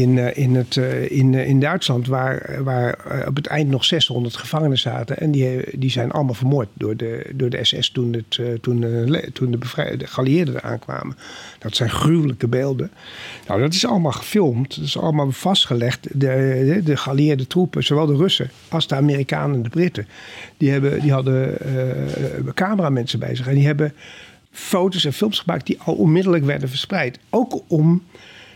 in, eh, in, het, eh, in, eh, in Duitsland, waar, waar op het eind nog 600 gevangenen zaten. En die, die zijn allemaal vermoord door de, door de SS toen, het, toen, le- toen de, de er aankwamen. Dat zijn gruwelijke beelden. Nou, dat is allemaal gefilmd. Dat is allemaal vastgelegd. De, de, de geallieerde troepen, zowel de Russen als de Amerikanen en de Britten, die, hebben, die hadden eh, cameramensen bij zich. En die hebben foto's en films gemaakt die al onmiddellijk werden verspreid. Ook om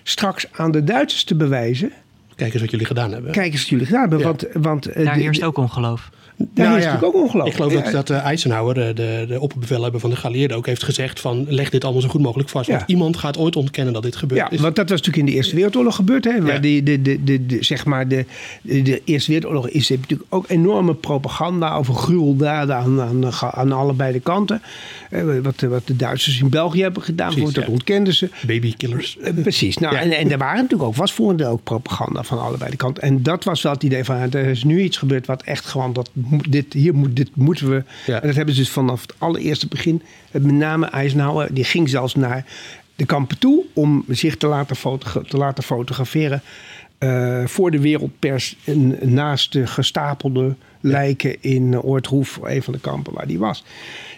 straks aan de Duitsers te bewijzen. Kijk eens wat jullie gedaan hebben. Kijk eens wat jullie gedaan hebben. Ja. Want, want, eh, Daar heerst ook ongeloof. Daar Nou is ja, natuurlijk ook ongeloof. Ik geloof dat, Ja, dat eh, Eisenhower, eh, de, de opperbevelhebber van de geallieerden, ook heeft gezegd van leg dit allemaal zo goed mogelijk vast. Ja. Want iemand gaat ooit ontkennen dat dit gebeurd Ja, is. want dat was natuurlijk in de Eerste Wereldoorlog gebeurd. Hè, waar Ja. die, de, de, de, de, zeg maar de, de Eerste Wereldoorlog is natuurlijk ook enorme propaganda over gruweldaden aan, aan, aan allebei de kanten. Eh, Wat, wat de Duitsers in België hebben gedaan, Precies, dat ja. ontkenden ze. Babykillers. Precies. Nou, Ja. en, en er waren natuurlijk ook, was voor een deel ook propaganda van allebei de kanten. En dat was wel het idee van, er is nu iets gebeurd wat echt gewoon, dat, dit, hier moet, dit moeten we. Ja. En dat hebben ze dus vanaf het allereerste begin, met name Eisenhower, die ging zelfs naar de kampen toe om zich te laten, fotogra- te laten fotograferen. eh, voor de wereldpers en naast de gestapelde lijken in Oortroef, een van de kampen waar die was.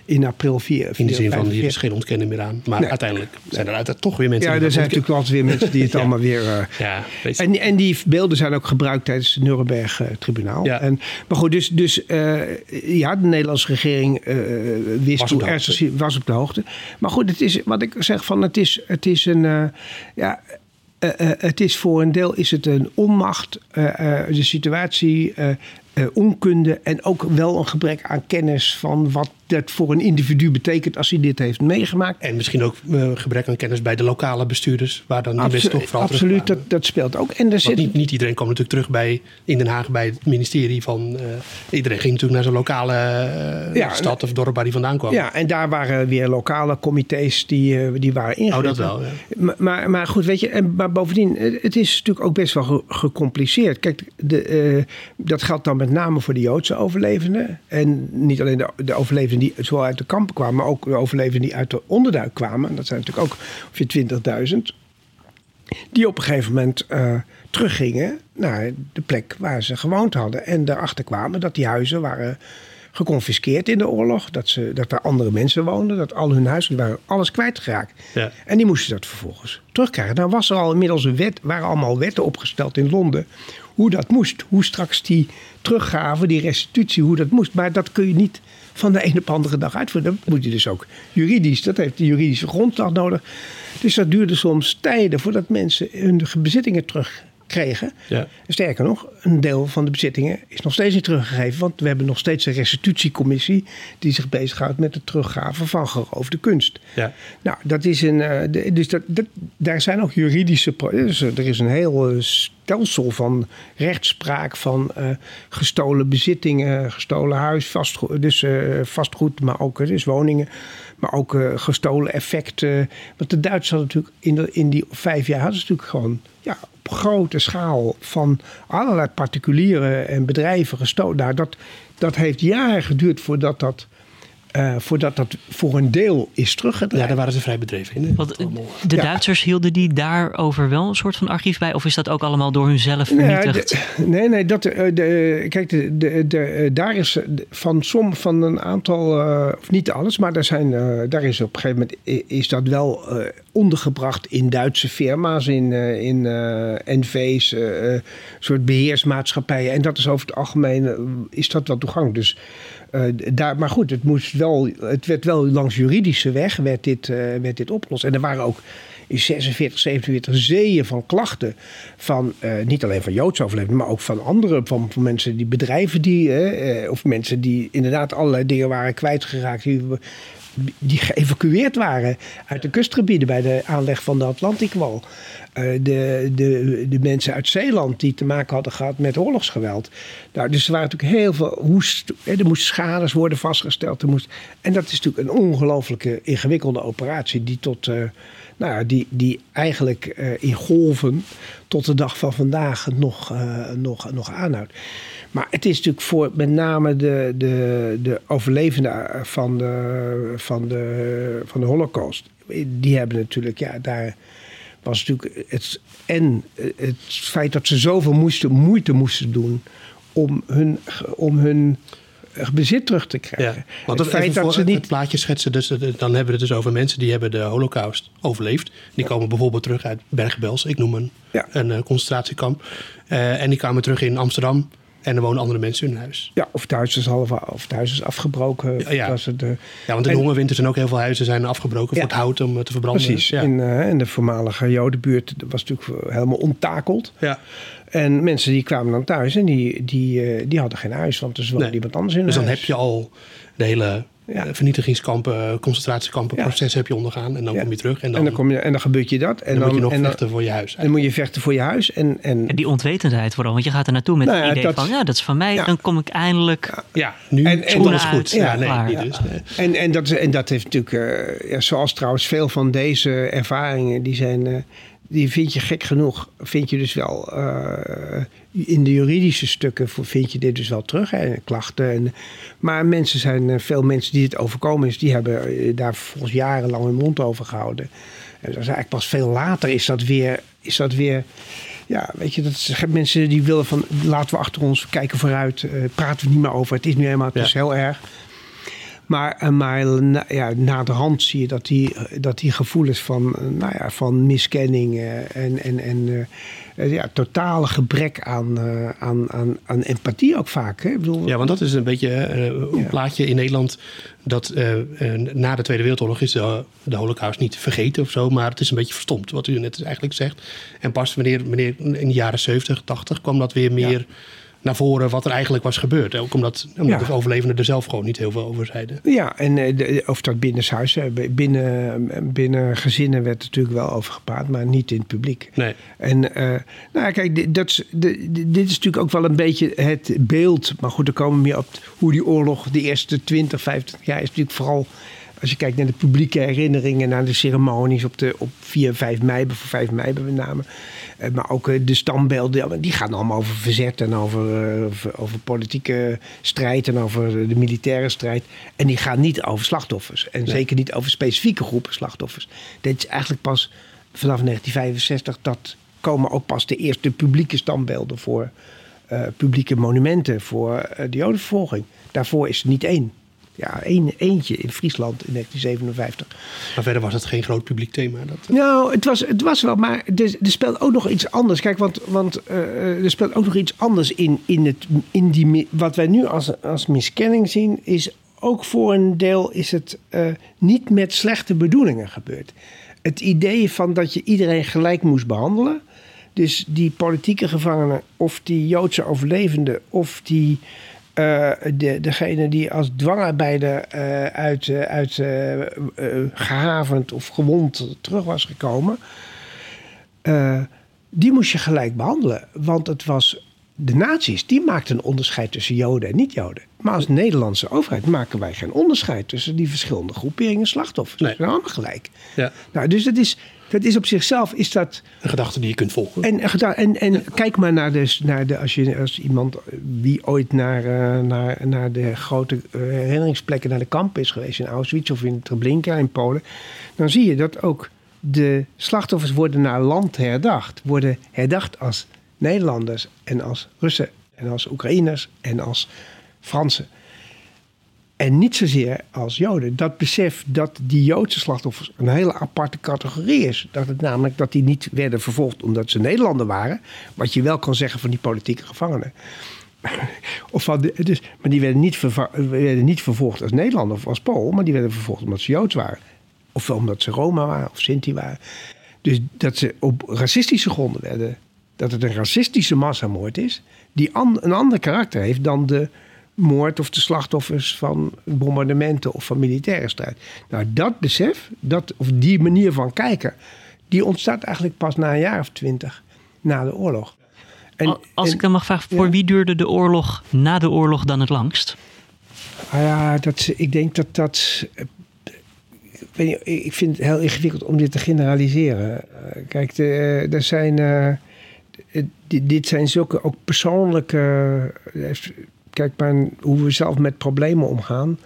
In april 4. In de zin van, is 45. geen ontkenning meer aan. Maar Nee. uiteindelijk zijn er altijd toch weer mensen Ja, die er zijn natuurlijk altijd weer mensen die het [laughs] Ja. allemaal weer. eh, Ja, je. en, en die beelden zijn ook gebruikt tijdens het Nuremberg-tribunaal. Ja. En, maar goed, dus, dus eh, ja, de Nederlandse regering eh, wist Was op hoe ernstig was op de hoogte. Maar goed, het is wat ik zeg van het is, het is een. ja, het is voor een deel is het een onmacht, de situatie, onkunde en ook wel een gebrek aan kennis van wat dat voor een individu betekent als hij dit heeft meegemaakt. En misschien ook eh, gebrek aan kennis bij de lokale bestuurders, waar dan die mensen toch vooral absoluut, dat, dat speelt ook. En zit, niet, niet iedereen kwam natuurlijk terug bij, in Den Haag bij het ministerie van... eh, iedereen ging natuurlijk naar zijn lokale eh, Ja, stad of dorp waar hij vandaan kwam. Ja, en daar waren weer lokale comité's die, die waren ingericht. Oh, dat wel, ja. Maar, maar, maar goed, weet je, en, maar bovendien, het is natuurlijk ook best wel ge- gecompliceerd. Kijk, de, dat geldt dan met name voor de Joodse overlevenden. En niet alleen de, de overlevenden die zowel uit de kampen kwamen, maar ook de overlevenden die uit de onderduik kwamen. Dat zijn natuurlijk ook ongeveer 20.000. Die op een gegeven moment eh, teruggingen naar de plek waar ze gewoond hadden. En daarachter kwamen dat die huizen waren geconfiskeerd in de oorlog. Dat, ze, dat er andere mensen woonden. Dat al hun huizen waren alles kwijtgeraakt. Ja. En die moesten dat vervolgens terugkrijgen. Nou was er al inmiddels een wet, waren allemaal wetten opgesteld in Londen. Hoe dat moest. Hoe straks die teruggave, die restitutie, hoe dat moest. Maar dat kun je niet van de ene op de andere dag uitvoeren. Dat moet je dus ook juridisch. Dat heeft de juridische grondslag nodig. Dus dat duurde soms tijden voordat mensen hun bezittingen Ja. Sterker nog, een deel van de bezittingen is nog steeds niet teruggegeven. Want we hebben nog steeds een restitutiecommissie die zich bezighoudt met de teruggave van geroofde kunst. Ja. Nou, dat is een. eh, dus dat, dat, daar zijn ook juridische. Dus er is een heel eh, stelsel van rechtspraak van eh, gestolen bezittingen, gestolen huis, vastgoed, dus eh, vastgoed, maar ook eh, dus woningen, maar ook eh, gestolen effecten. Want de Duitsers hadden natuurlijk in, de, in die vijf jaar hadden ze natuurlijk gewoon ja, grote schaal van allerlei particulieren en bedrijven gestolen. Nou, dat, dat heeft jaren geduurd voordat dat. Eh, voordat dat voor een deel is teruggedraaid. ja, daar waren ze vrij bedreven in. Want eh, de Ja. Duitsers hielden die daarover wel een soort van archief bij? Of is dat ook allemaal door hunzelf vernietigd? de- nee, nee, dat, eh, de, kijk, de, de, de, daar is van som van een aantal, eh, of niet alles, maar daar, zijn, eh, daar is op een gegeven moment is dat wel eh, ondergebracht in Duitse firma's, in, eh, in eh, NV's, soort beheersmaatschappijen. En dat is over het algemeen is dat wel toegankelijk. Dus eh, daar, maar goed, het, moest wel, het werd wel langs juridische weg werd dit, eh, werd dit opgelost. En er waren ook in 46, 47 zeeën van klachten. Van, eh, niet alleen van Joodse overlevenden, maar ook van andere. Van, van mensen die bedrijven die. of mensen die inderdaad allerlei dingen waren kwijtgeraakt. Die, die geëvacueerd waren uit de kustgebieden bij de aanleg van de Atlantikwal. Eh, de, de, de mensen uit Zeeland die te maken hadden gehad met oorlogsgeweld. Nou, dus er waren natuurlijk heel veel. Hoest, er moesten schades worden vastgesteld. Er moest, en dat is natuurlijk een ongelooflijke ingewikkelde operatie die tot. eh, nou, die, die eigenlijk eh, in golven tot de dag van vandaag nog, nog, nog aanhoudt. Maar het is natuurlijk voor met name de, de, de overlevenden van de, van, de, van de Holocaust. Die hebben natuurlijk, ja, daar was natuurlijk het, en het feit dat ze zoveel moesten, moeite moesten doen om hun, om hun bezit terug te krijgen. Ja, want het, feit dat ze niet... het plaatje schetsen, dus, dan hebben we het dus over mensen die hebben de holocaust overleefd. Die komen bijvoorbeeld terug uit Bergen-Belsen, ik noem een, een uh, concentratiekamp. Uh, en die kwamen terug in Amsterdam. En er wonen andere mensen in hun huis. Ja, of thuis is, half, of thuis is afgebroken. Ja, ja. Het, ja want in de hongerwinter zijn ook heel veel huizen zijn afgebroken voor het hout om eh, te verbranden. Precies. Ja. In, uh, in de voormalige Jodenbuurt was natuurlijk helemaal onttakeld. Ja. En mensen die kwamen dan thuis en die, die, uh, die hadden geen huis, want er woonde nee. iemand anders in Dus dan heb je al de hele ja. vernietigingskampen, concentratiekampen, ja. proces heb je ondergaan. En dan kom je terug. En dan, en dan, kom je, en dan gebeurt je dat. En dan, dan moet je nog en vechten voor je huis. En dan moet je vechten voor je huis. En, en, en die onwetendheid vooral. Want je gaat er naartoe met nou het idee dat, van... ja, dat is van mij. Dan kom ik eindelijk... Ja, nu en, en, alles goed. Ja, nee, niet dus. Nee. En, en, dat, en dat heeft natuurlijk... Uh, ja, zoals trouwens veel van deze ervaringen... die zijn... Uh, die vind je gek genoeg, vind je dus wel uh, in de juridische stukken vind je dit dus wel terug, hè, klachten. En, maar mensen zijn, veel mensen die het overkomen is, die hebben daar volgens jarenlang hun mond over gehouden. En dat is eigenlijk pas veel later is dat weer, is dat weer ja, weet je, dat mensen die willen van laten we achter ons kijken vooruit, uh, praten we niet meer over. Het is nu helemaal, het ja. is heel erg. Maar, maar na, ja, na de hand zie je dat die, dat die gevoelens van, nou ja, van miskenning en, en, en uh, ja, totale gebrek aan, aan, aan, aan empathie ook vaak. Hè? Ik bedoel, ja, want dat is een beetje een ja. plaatje in Nederland dat na de Tweede Wereldoorlog is de, de holocaust niet vergeten of zo, maar het is een beetje verstomd, wat u net eigenlijk zegt. En pas wanneer, wanneer in de jaren 70, 80 kwam dat weer meer... Ja naar voren wat er eigenlijk was gebeurd. Ook omdat, omdat ja. de overlevenden er zelf gewoon niet heel veel over zeiden. Ja, en de, of dat binnenshuis, binnen, binnen gezinnen werd natuurlijk wel over gepraat, maar niet in het publiek. Nee. En uh, nou kijk, dat, de, dit is natuurlijk ook wel een beetje het beeld. Maar goed, dan komen we meer op hoe die oorlog de eerste 20, 50 jaar is natuurlijk vooral als je kijkt naar de publieke herinneringen, naar de ceremonies op, de, op 4 en 5 mei, voor 5 mei met name. Maar ook de standbeelden, die gaan allemaal over verzet en over, over, over politieke strijd en over de militaire strijd. En die gaan niet over slachtoffers. En nee. zeker niet over specifieke groepen slachtoffers. Dit is eigenlijk pas vanaf 1965 dat komen ook pas de eerste publieke standbeelden voor uh, publieke monumenten voor uh, de jodenvervolging. Daarvoor is er niet één. Ja, één, eentje in Friesland in 1957. Maar verder was het geen groot publiek thema. Dat... Nou, het was, het was wel, maar er, er speelt ook nog iets anders. Kijk, want, want uh, er speelt ook nog iets anders in, in, het, in die. Wat wij nu als, als miskenning zien, is ook voor een deel is het uh, niet met slechte bedoelingen gebeurd. Het idee van dat je iedereen gelijk moest behandelen. Dus die politieke gevangenen, of die Joodse overlevenden, of die. Uh, de, degene die als dwangarbeider uh, uit, uh, uit gehavend of gewond terug was gekomen, die moest je gelijk behandelen. Want het was de nazi's, die maakten een onderscheid tussen Joden en niet-Joden. Maar als Nederlandse overheid maken wij geen onderscheid tussen die verschillende groeperingen slachtoffers. Nee. Dat zijn allemaal gelijk. Ja. Nou, dus dat is, dat is op zichzelf is dat. Een gedachte die je kunt volgen. En, en, en ja. kijk maar naar de, naar de. Als je als iemand wie ooit naar, uh, naar, naar de grote uh, herinneringsplekken, naar de kamp is geweest in Auschwitz of in Treblinka in Polen. Dan zie je dat ook de slachtoffers worden naar land herdacht. Worden herdacht als Nederlanders en als Russen en als Oekraïners en als Fransen. En niet zozeer als Joden. Dat besef dat die Joodse slachtoffers een hele aparte categorie is. Dat het namelijk dat die niet werden vervolgd omdat ze Nederlander waren. Wat je wel kan zeggen van die politieke gevangenen. [laughs] Of van de, dus, maar die werden niet, werden niet vervolgd als Nederlander of als Pool. Maar die werden vervolgd omdat ze Joods waren. Of omdat ze Roma waren of Sinti waren. Dus dat ze op racistische gronden werden. Dat het een racistische massamoord is. Die an, een ander karakter heeft dan de moord of de slachtoffers van bombardementen of van militaire strijd. Nou, dat besef, dat, of die manier van kijken, die ontstaat eigenlijk pas na een jaar of twintig na de oorlog. En, Als en, ik dan mag vragen, voor ja? wie duurde de oorlog na de oorlog dan het langst? Ah ja, dat, ik denk dat dat. Ik, ik vind het heel ingewikkeld om dit te generaliseren. Kijk, de, er zijn. Uh, dit zijn zulke ook persoonlijke kijk maar hoe we zelf met problemen omgaan.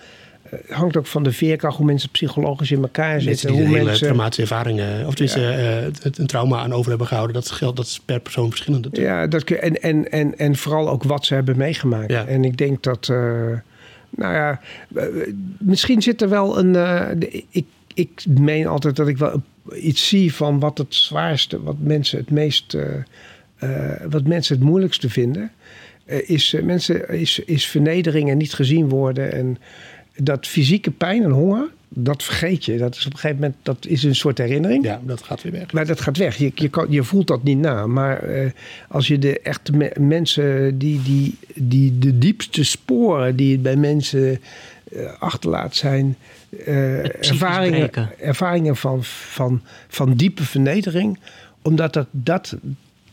Het hangt ook van de veerkracht, hoe mensen psychologisch in elkaar Mensen zitten. die er Hoe hele mensen, traumatische ervaringen, of tenminste eh, het- een trauma aan over hebben gehouden, dat geldt, dat is per persoon verschillend. Ja, dat, kun- en, en, en, en vooral ook wat ze hebben meegemaakt. Ja. En ik denk dat, eh, nou ja, eh, misschien zit er wel een. eh, ik, ik meen altijd dat ik wel iets zie van wat het zwaarste, wat mensen het meest, eh, eh, wat mensen het moeilijkste vinden. Eh, is, eh, mensen, is, is vernedering en niet gezien worden. En dat fysieke pijn en honger, dat vergeet je. Dat is op een gegeven moment, dat is een soort herinnering. Ja, dat gaat weer weg. Maar dat gaat weg. Je, je, kan, je voelt dat niet na. Maar eh, als je de echte me- mensen die, die, die de diepste sporen die het bij mensen achterlaat zijn. ervaringen, ervaringen van, van, van diepe vernedering. Omdat dat, dat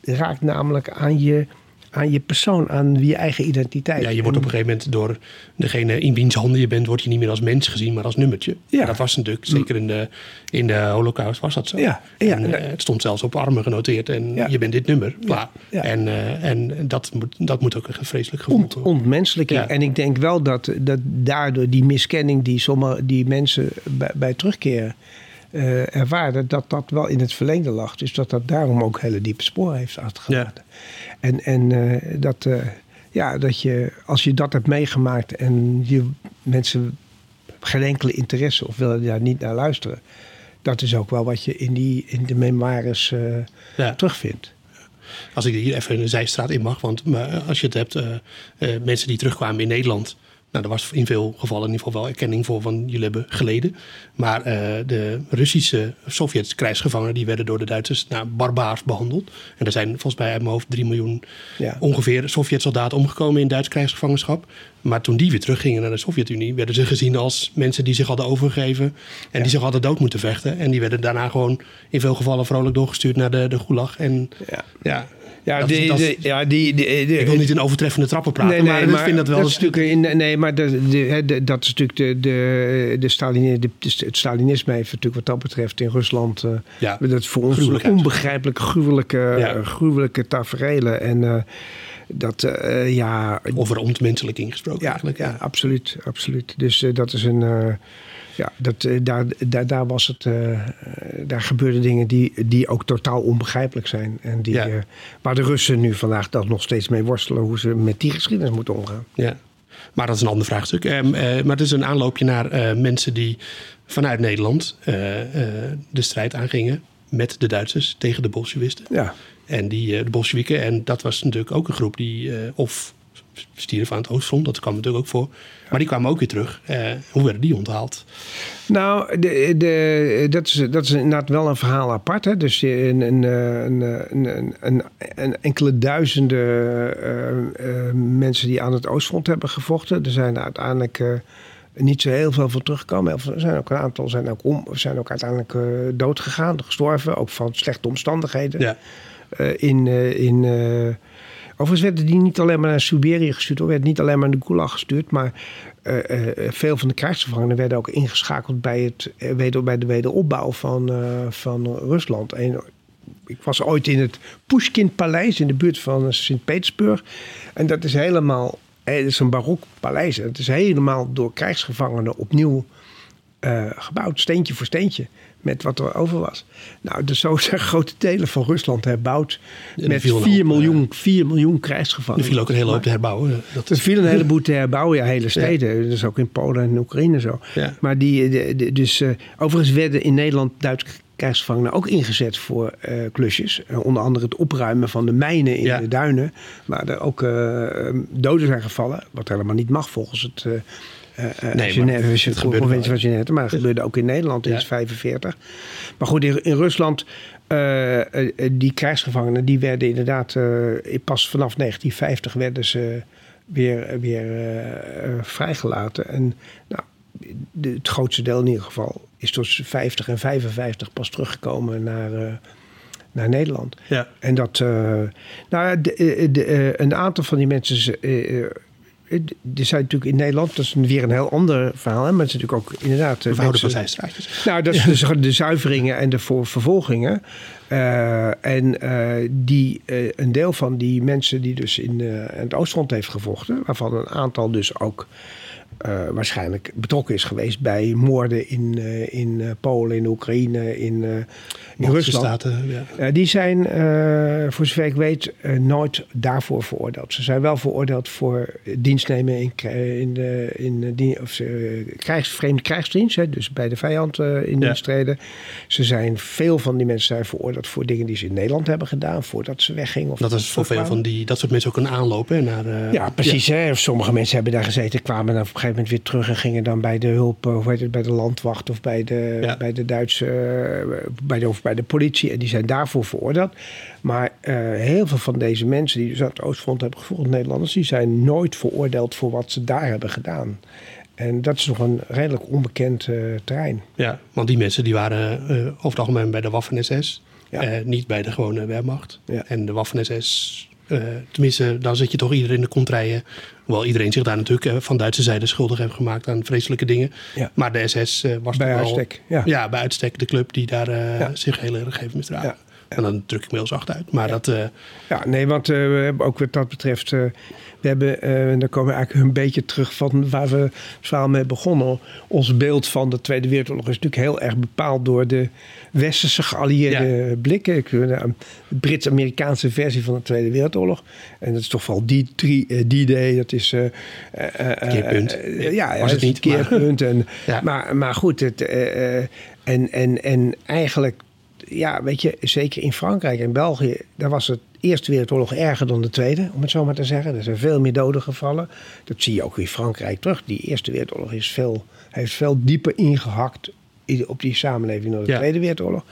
raakt namelijk aan je, aan je persoon, aan je eigen identiteit. Ja, je wordt op een gegeven moment door degene in wiens handen je bent, word je niet meer als mens gezien, maar als nummertje. Ja. Dat was natuurlijk, zeker in de, in de holocaust was dat zo. Ja, ja. En, eh, het stond zelfs op armen genoteerd en Ja. je bent dit nummer. Ja. En, eh, en dat, moet, dat moet ook een vreselijk gevoel ontmenselijking. Ja. En ik denk wel dat, dat daardoor die miskenning die sommige die mensen bij, bij terugkeren eh ervaren, dat dat wel in het verlengde lag. Dus dat dat daarom ook hele diepe sporen heeft achtergelaten. En, en eh, dat, eh, ja, dat je, als je dat hebt meegemaakt en je mensen geen enkele interesse of willen daar niet naar luisteren, dat is ook wel wat je in, die, in de memoires Ja. terugvindt. Als ik hier even een zijstraat in mag, want als je het hebt, mensen die terugkwamen in Nederland. Nou, er was in veel gevallen in ieder geval wel erkenning voor van jullie hebben geleden. Maar eh, de Russische Sovjets krijgsgevangenen die werden door de Duitsers nou, barbaars behandeld. En er zijn volgens mij uit mijn hoofd 3 miljoen Ja. ongeveer Sovjet-soldaten omgekomen in Duits krijgsgevangenschap. Maar toen die weer teruggingen naar de Sovjet-Unie, werden ze gezien als mensen die zich hadden overgegeven en die zich hadden dood moeten vechten. En die werden daarna gewoon in veel gevallen vrolijk doorgestuurd naar de, de Gulag. En Ja. ja, Ja, dat- die, dat- ja die, die, ik wil niet in overtreffende trappen praten, Nee, nee, maar, ik vind dat wel... is natuurlijk in, nee, maar de, de, dat is natuurlijk de, de, de Stalin, de, het Stalinisme heeft natuurlijk wat dat betreft in Rusland. eh, Ja, dat is voor ons onbegrijpelijke, gruwelijke, Ja. gruwelijke taferelen. En eh, dat, eh, ja, over ontmenselijking gesproken ja, eigenlijk. ja, absoluut, absoluut. Dus dat is een. Ja, dat, eh, daar, daar, daar was het. eh, daar gebeurden dingen die, die ook totaal onbegrijpelijk zijn. En die, Ja. eh, waar de Russen nu vandaag dag nog steeds mee worstelen hoe ze met die geschiedenis moeten omgaan. Ja. Maar dat is een ander vraagstuk. Ehm, eh, maar het is een aanloopje naar mensen die vanuit Nederland de strijd aangingen met de Duitsers tegen de Bolshevisten. Ja. En die, de Bolsjewieken, en dat was natuurlijk ook een groep die, of stierven aan het Oostfront, dat kwam natuurlijk ook voor. Maar die kwamen ook weer terug. Eh, hoe werden die onthaald? Nou, de, de, dat, is, dat is inderdaad wel een verhaal apart. Hè? Dus een, een, een, een, enkele duizenden eh, eh, mensen die aan het Oostfront hebben gevochten. Er zijn uiteindelijk niet zo heel veel van teruggekomen. Er zijn ook een aantal zijn ook, om, zijn ook uiteindelijk dood gegaan, gestorven. Ook van slechte omstandigheden. Ja, in, in, overigens werden die niet alleen maar naar Siberië gestuurd, hoor. werden niet alleen maar naar de Gulag gestuurd, maar eh, eh, veel van de krijgsgevangenen werden ook ingeschakeld bij, het, eh, weder, bij de wederopbouw van, eh, van Rusland. En ik was ooit in het Pushkin-paleis in de buurt van Sint-Petersburg. En dat is helemaal, eh, is een barok paleis. En Het is helemaal door krijgsgevangenen opnieuw eh, gebouwd, steentje voor steentje, met wat er over was. Nou, dus zo [laughs] zijn grote delen van Rusland herbouwd er met viel een 4 hoop, miljoen, 4 miljoen er krijgsgevangenen. viel ook een hele hoop te herbouwen. Dat Er viel een [laughs] heleboel te herbouwen, ja, hele steden. Dus ook in Polen en Oekraïne zo. Ja. Maar die, de- de- dus, eh, overigens werden in Nederland Duitse krijgsgevangenen ook ingezet voor eh, klusjes. Eh, onder andere het opruimen van de mijnen in Ja. de duinen. Waar er ook eh, doden zijn gevallen. Wat helemaal niet mag volgens het... eh, Nee, Genève, de conventie van Genève. Maar het gebeurde ook in Nederland in Ja. 1945. Maar goed, in, in Rusland... eh, die krijgsgevangenen die werden inderdaad... pas vanaf 1950 werden ze weer, weer vrijgelaten. En nou, de, het grootste deel in ieder geval is tussen 50 en 55 pas teruggekomen naar, naar Nederland. Ja. En dat, nou, de, de, een aantal van die mensen. Er zijn natuurlijk in Nederland, dat is weer een heel ander verhaal. Hè? Maar het is natuurlijk ook inderdaad. eh, We houden van zijstraatjes. nou, dat is dus de zuiveringen en de vervolgingen. Eh, en eh, die, eh, een deel van die mensen die dus in, eh, in het Oostfront heeft gevochten, waarvan een aantal dus ook eh, waarschijnlijk betrokken is geweest bij moorden in, eh, in eh, Polen, in Oekraïne, in, in Rusland. Staten, ja. die zijn, voor zover ik weet, nooit daarvoor veroordeeld. Ze zijn wel veroordeeld voor dienstnemen in, in, de, in de, of, krijgs, vreemde krijgsdienst, hè, dus bij de vijand in dienst treden. Ze zijn, veel van die mensen zijn veroordeeld voor dingen die ze in Nederland hebben gedaan voordat ze weggingen. Of dat is voor veel van die, dat soort mensen ook een aanloop hè, naar... ja, precies. Hè? Sommige mensen hebben daar gezeten, kwamen dan gegeven moment weer terug en gingen dan bij de hulp, eh, hoe heet het, bij de landwacht of bij de, bij de Duitse, eh, bij de, of bij de politie. En die zijn daarvoor veroordeeld. Maar uh, heel veel van deze mensen die dus aan het Oostfront hebben gevoerd, Nederlanders, die zijn nooit veroordeeld voor wat ze daar hebben gedaan. En dat is nog een redelijk onbekend uh, terrein. Ja, want die mensen die waren uh, over het algemeen bij de Waffen-SS. Ja. niet bij de gewone Wehrmacht. Ja. En de Waffen-SS tenminste, dan zit je toch iedereen in de contraien. Hoewel iedereen zich daar natuurlijk uh, van Duitse zijde schuldig heeft gemaakt aan vreselijke dingen. Ja. Maar de SS uh, was bij toch uitstek. Ja. ja. bij uitstek de club die daar zich heel erg heeft misdragen. En dan druk ik me heel zacht uit. Maar dat. Ja, nee, want we hebben ook wat dat betreft. we hebben, en dan komen we eigenlijk een beetje terug van waar we het verhaal mee begonnen. Ons beeld van de Tweede Wereldoorlog is natuurlijk heel erg bepaald door de westerse geallieerde blikken. De Brits-Amerikaanse versie van de Tweede Wereldoorlog. En dat is toch vooral die die day dat is... Keerpunt. ja, was het niet. Keerpunt. Maar, en, [laughs] maar, maar goed, het, en, en, en eigenlijk, ja, weet je, zeker in Frankrijk en België, daar was het Eerste Wereldoorlog erger dan de Tweede, om het zo maar te zeggen. Er zijn veel meer doden gevallen. Dat zie je ook in Frankrijk terug. Die Eerste Wereldoorlog is veel, heeft veel dieper ingehakt op die samenleving door de Tweede Wereldoorlog.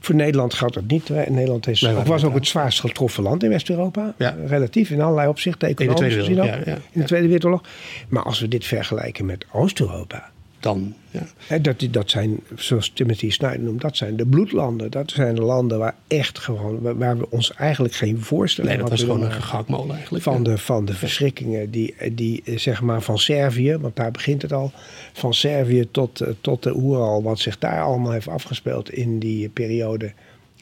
Voor Nederland geldt dat niet. Nederland is, was ook het zwaarst getroffen land in West-Europa. Ja. Relatief in allerlei opzichten, economisch gezien ook. Ja, in de Tweede Wereldoorlog. Maar als we dit vergelijken met Oost-Europa dan. Ja. dat, dat zijn, zoals Timothy Snyder noemt, dat zijn de bloedlanden. Dat zijn de landen waar echt gewoon, waar we ons eigenlijk geen voorstelling Nee, dat was gewoon een gegaakmolen eigenlijk. Van, de, van de verschrikkingen die, die, zeg maar, van Servië, want daar begint het al, van Servië tot, tot de Oeral, wat zich daar allemaal heeft afgespeeld in die periode.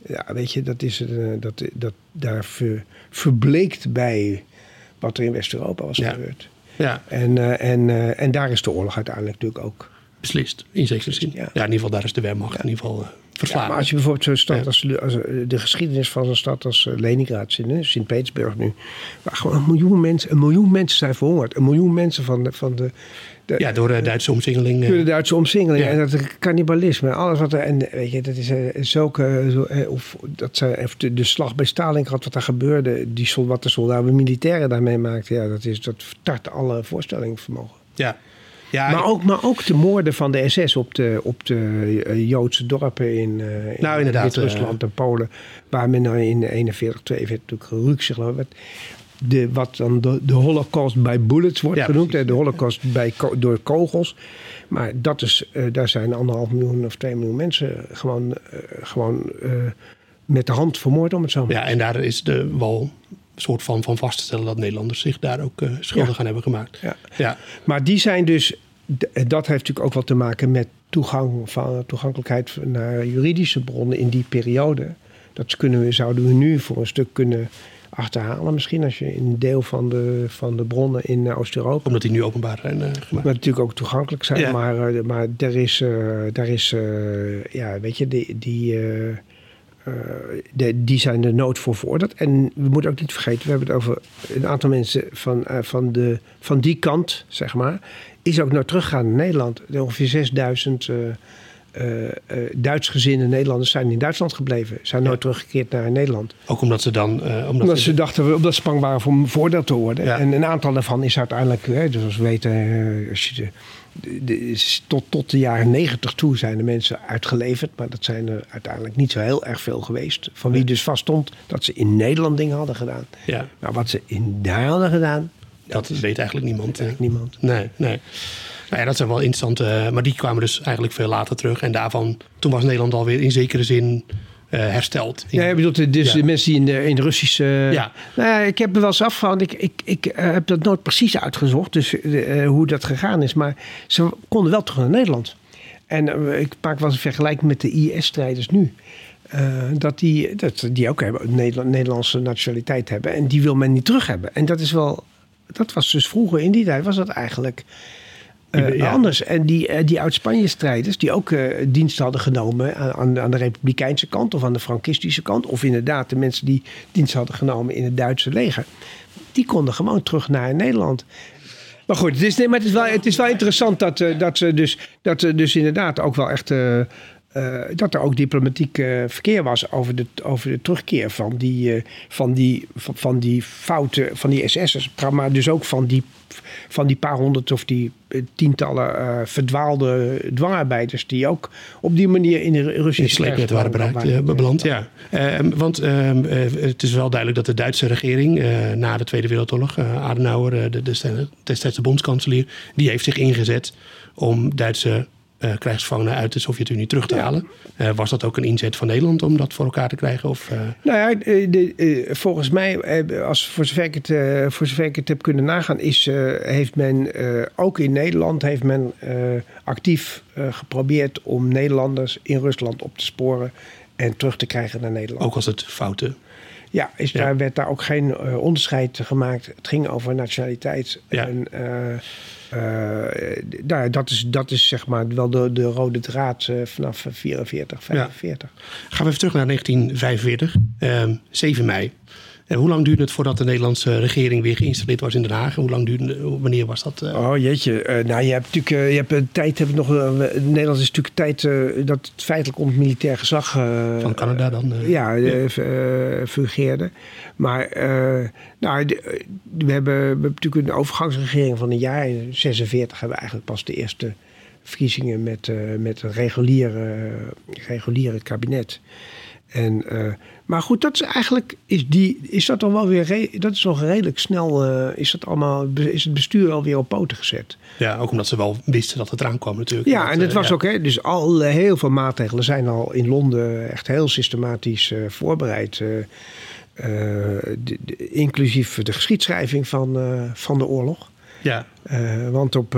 Ja, weet je, dat is, dat, dat, daar ver, verbleekt bij wat er in West-Europa was gebeurd. Ja. En, uh, en, uh, en daar is de oorlog uiteindelijk natuurlijk ook. Beslist, in zekere zin. Ja. ja. in ieder geval daar is de Wehrmacht in ieder geval Ja, maar als je bijvoorbeeld zo'n stad als, als, de geschiedenis van een stad als Leningrad zit, Sint-Petersburg nu, waar gewoon een miljoen mensen, een miljoen mensen zijn verhongerd. Een miljoen mensen van de, van de ja, door de Duitse omsingeling. Door de Duitse omsingeling. En dat cannibalisme. Alles wat er. En weet je, dat is zulke. Zo, of dat ze, de, de slag bij Stalingrad, wat daar gebeurde. Die, wat de soldaten, militairen daarmee maakten. Ja, dat, is, dat vertart alle voorstellingsvermogen. Ja. Ja, maar, ook, maar ook de moorden van de SS op de, op de Joodse dorpen in, uh, nou, in Wit-Rusland en Polen. Waar men dan in 41, 42 natuurlijk gerukt ik de, wat dan de, de holocaust bij bullets wordt genoemd. De holocaust bij, door kogels. Maar dat is, uh, daar zijn anderhalf miljoen of twee miljoen mensen gewoon, uh, gewoon uh, met de hand vermoord, om het zo maar Ja, en daar is de wel soort van, van vast te stellen dat Nederlanders zich daar ook schuldig ja. aan hebben gemaakt. Ja. ja. Maar die zijn dus, dat heeft natuurlijk ook wat te maken met toegang van, toegankelijkheid naar juridische bronnen in die periode. Dat kunnen we, zouden we nu voor een stuk kunnen achterhalen. Misschien als je een deel van de, van de bronnen in eh, Oost-Europa. Omdat die nu openbaar zijn. Uh, maar natuurlijk ook toegankelijk zijn. Maar, uh, maar er is, uh, daar is ja, weet je, die, die, de, die zijn er nood voor veroordeeld. En we moeten ook niet vergeten, we hebben het over een aantal mensen van, van, de, van die kant, zeg maar. Is ook naar teruggegaan naar Nederland. Ongeveer 6000 uh, uh, Duitsgezinde Nederlanders zijn in Duitsland gebleven. Zijn nooit teruggekeerd naar Nederland. Ook omdat ze dan... Uh, omdat, omdat ze dachten, omdat ze bang waren om voordeel te worden. Ja. En een aantal daarvan is uiteindelijk, hè, dus als we weten... als je de, de, de, tot, tot de jaren negentig toe zijn de mensen uitgeleverd. Maar dat zijn er uiteindelijk niet zo heel erg veel geweest. Van wie dus vaststond dat ze in Nederland dingen hadden gedaan. Ja. Maar wat ze in daar hadden gedaan... Dat, dat weet eigenlijk niemand. Eigenlijk niemand. Nee, nee. Nou ja, dat zijn wel interessante. Eh, maar die kwamen dus eigenlijk veel later terug. En daarvan, toen was Nederland alweer in zekere zin uh, hersteld. Ja, je bedoelt dus de mensen die in de, in de Russische... Ja. Nou ja, ik heb me wel eens afgevraagd. Ik, ik, ik uh, heb dat nooit precies uitgezocht. Dus uh, hoe dat gegaan is. Maar ze konden wel terug naar Nederland. En ik maak wel eens een vergelijking met de IS-strijders nu. dat, die, dat die ook hebben, Nederland, Nederlandse nationaliteit hebben. En die wil men niet terug hebben. En dat is wel... Dat was dus vroeger in die tijd was dat eigenlijk Uh, Ja. Anders. En die, eh, die oud-Spanje-strijders, die ook eh, dienst hadden genomen aan, aan, de Republikeinse kant of aan de Frankistische kant, of inderdaad de mensen die dienst hadden genomen in het Duitse leger, die konden gewoon terug naar Nederland. Maar goed, het is, nee, maar het is, wel, het is wel interessant dat, eh, dat, ze dus, dat dus inderdaad ook wel echt. Eh, eh, dat er ook diplomatiek eh, verkeer was over de, over de terugkeer van die, eh, van die, van, van die fouten, van die SS'ers. Maar dus ook van die, van die paar honderd of die eh, tientallen eh, verdwaalde dwangarbeiders. die ook op die manier in de Russische sleepnet waren bereikt, eh, beland. Ja. Ehm, want ehm, eh, het is wel duidelijk dat de Duitse regering eh, na de Tweede Wereldoorlog, eh, Adenauer, eh, de, de destijds bondskanselier, die heeft zich ingezet om Duitse eh, krijgsgevangenen uit de Sovjet-Unie terug te Ja. halen. Eh, was dat ook een inzet van Nederland om dat voor elkaar te krijgen? Of, eh, Nou ja, de, volgens mij, als, voor, zover ik het, voor zover ik het heb kunnen nagaan, is, heeft men ook in Nederland heeft men, actief geprobeerd om Nederlanders in Rusland op te sporen en terug te krijgen naar Nederland. ook als het fouten. Ja, is Ja. Daar werd daar ook geen eh, onderscheid gemaakt. Het ging over nationaliteit. Ja. En, eh, eh, nou, dat, is, dat is zeg maar wel de, de rode draad vanaf 44, 45. Gaan we even terug naar 1945, ehm, 7 mei. En hoe lang duurde het voordat de Nederlandse regering weer geïnstalleerd was in Den Haag? Hoe lang duurde, wanneer was dat? eh? Oh jeetje, Eh, nou je hebt natuurlijk, eh, je hebt een tijd, heb nog, Nederland is natuurlijk tijd dat het feitelijk onder militair gezag Van Canada dan? ja, fungeerde. Maar nou, de- we, hebben, we hebben natuurlijk een overgangsregering van een jaar. In 46 hebben we eigenlijk pas de eerste verkiezingen met, met een reguliere, reguliere kabinet. En, eh, maar goed, dat is eigenlijk is die is dat dan wel weer re- dat is nog redelijk snel eh, is dat allemaal is het bestuur alweer op poten gezet. Ja, ook omdat ze wel wisten dat het eraan kwam natuurlijk. Ja, Dat, en het eh, was ja. ook, hè, dus al heel veel maatregelen zijn al in Londen echt heel systematisch voorbereid. de- de- inclusief de geschiedschrijving van, van de oorlog. Ja, want op,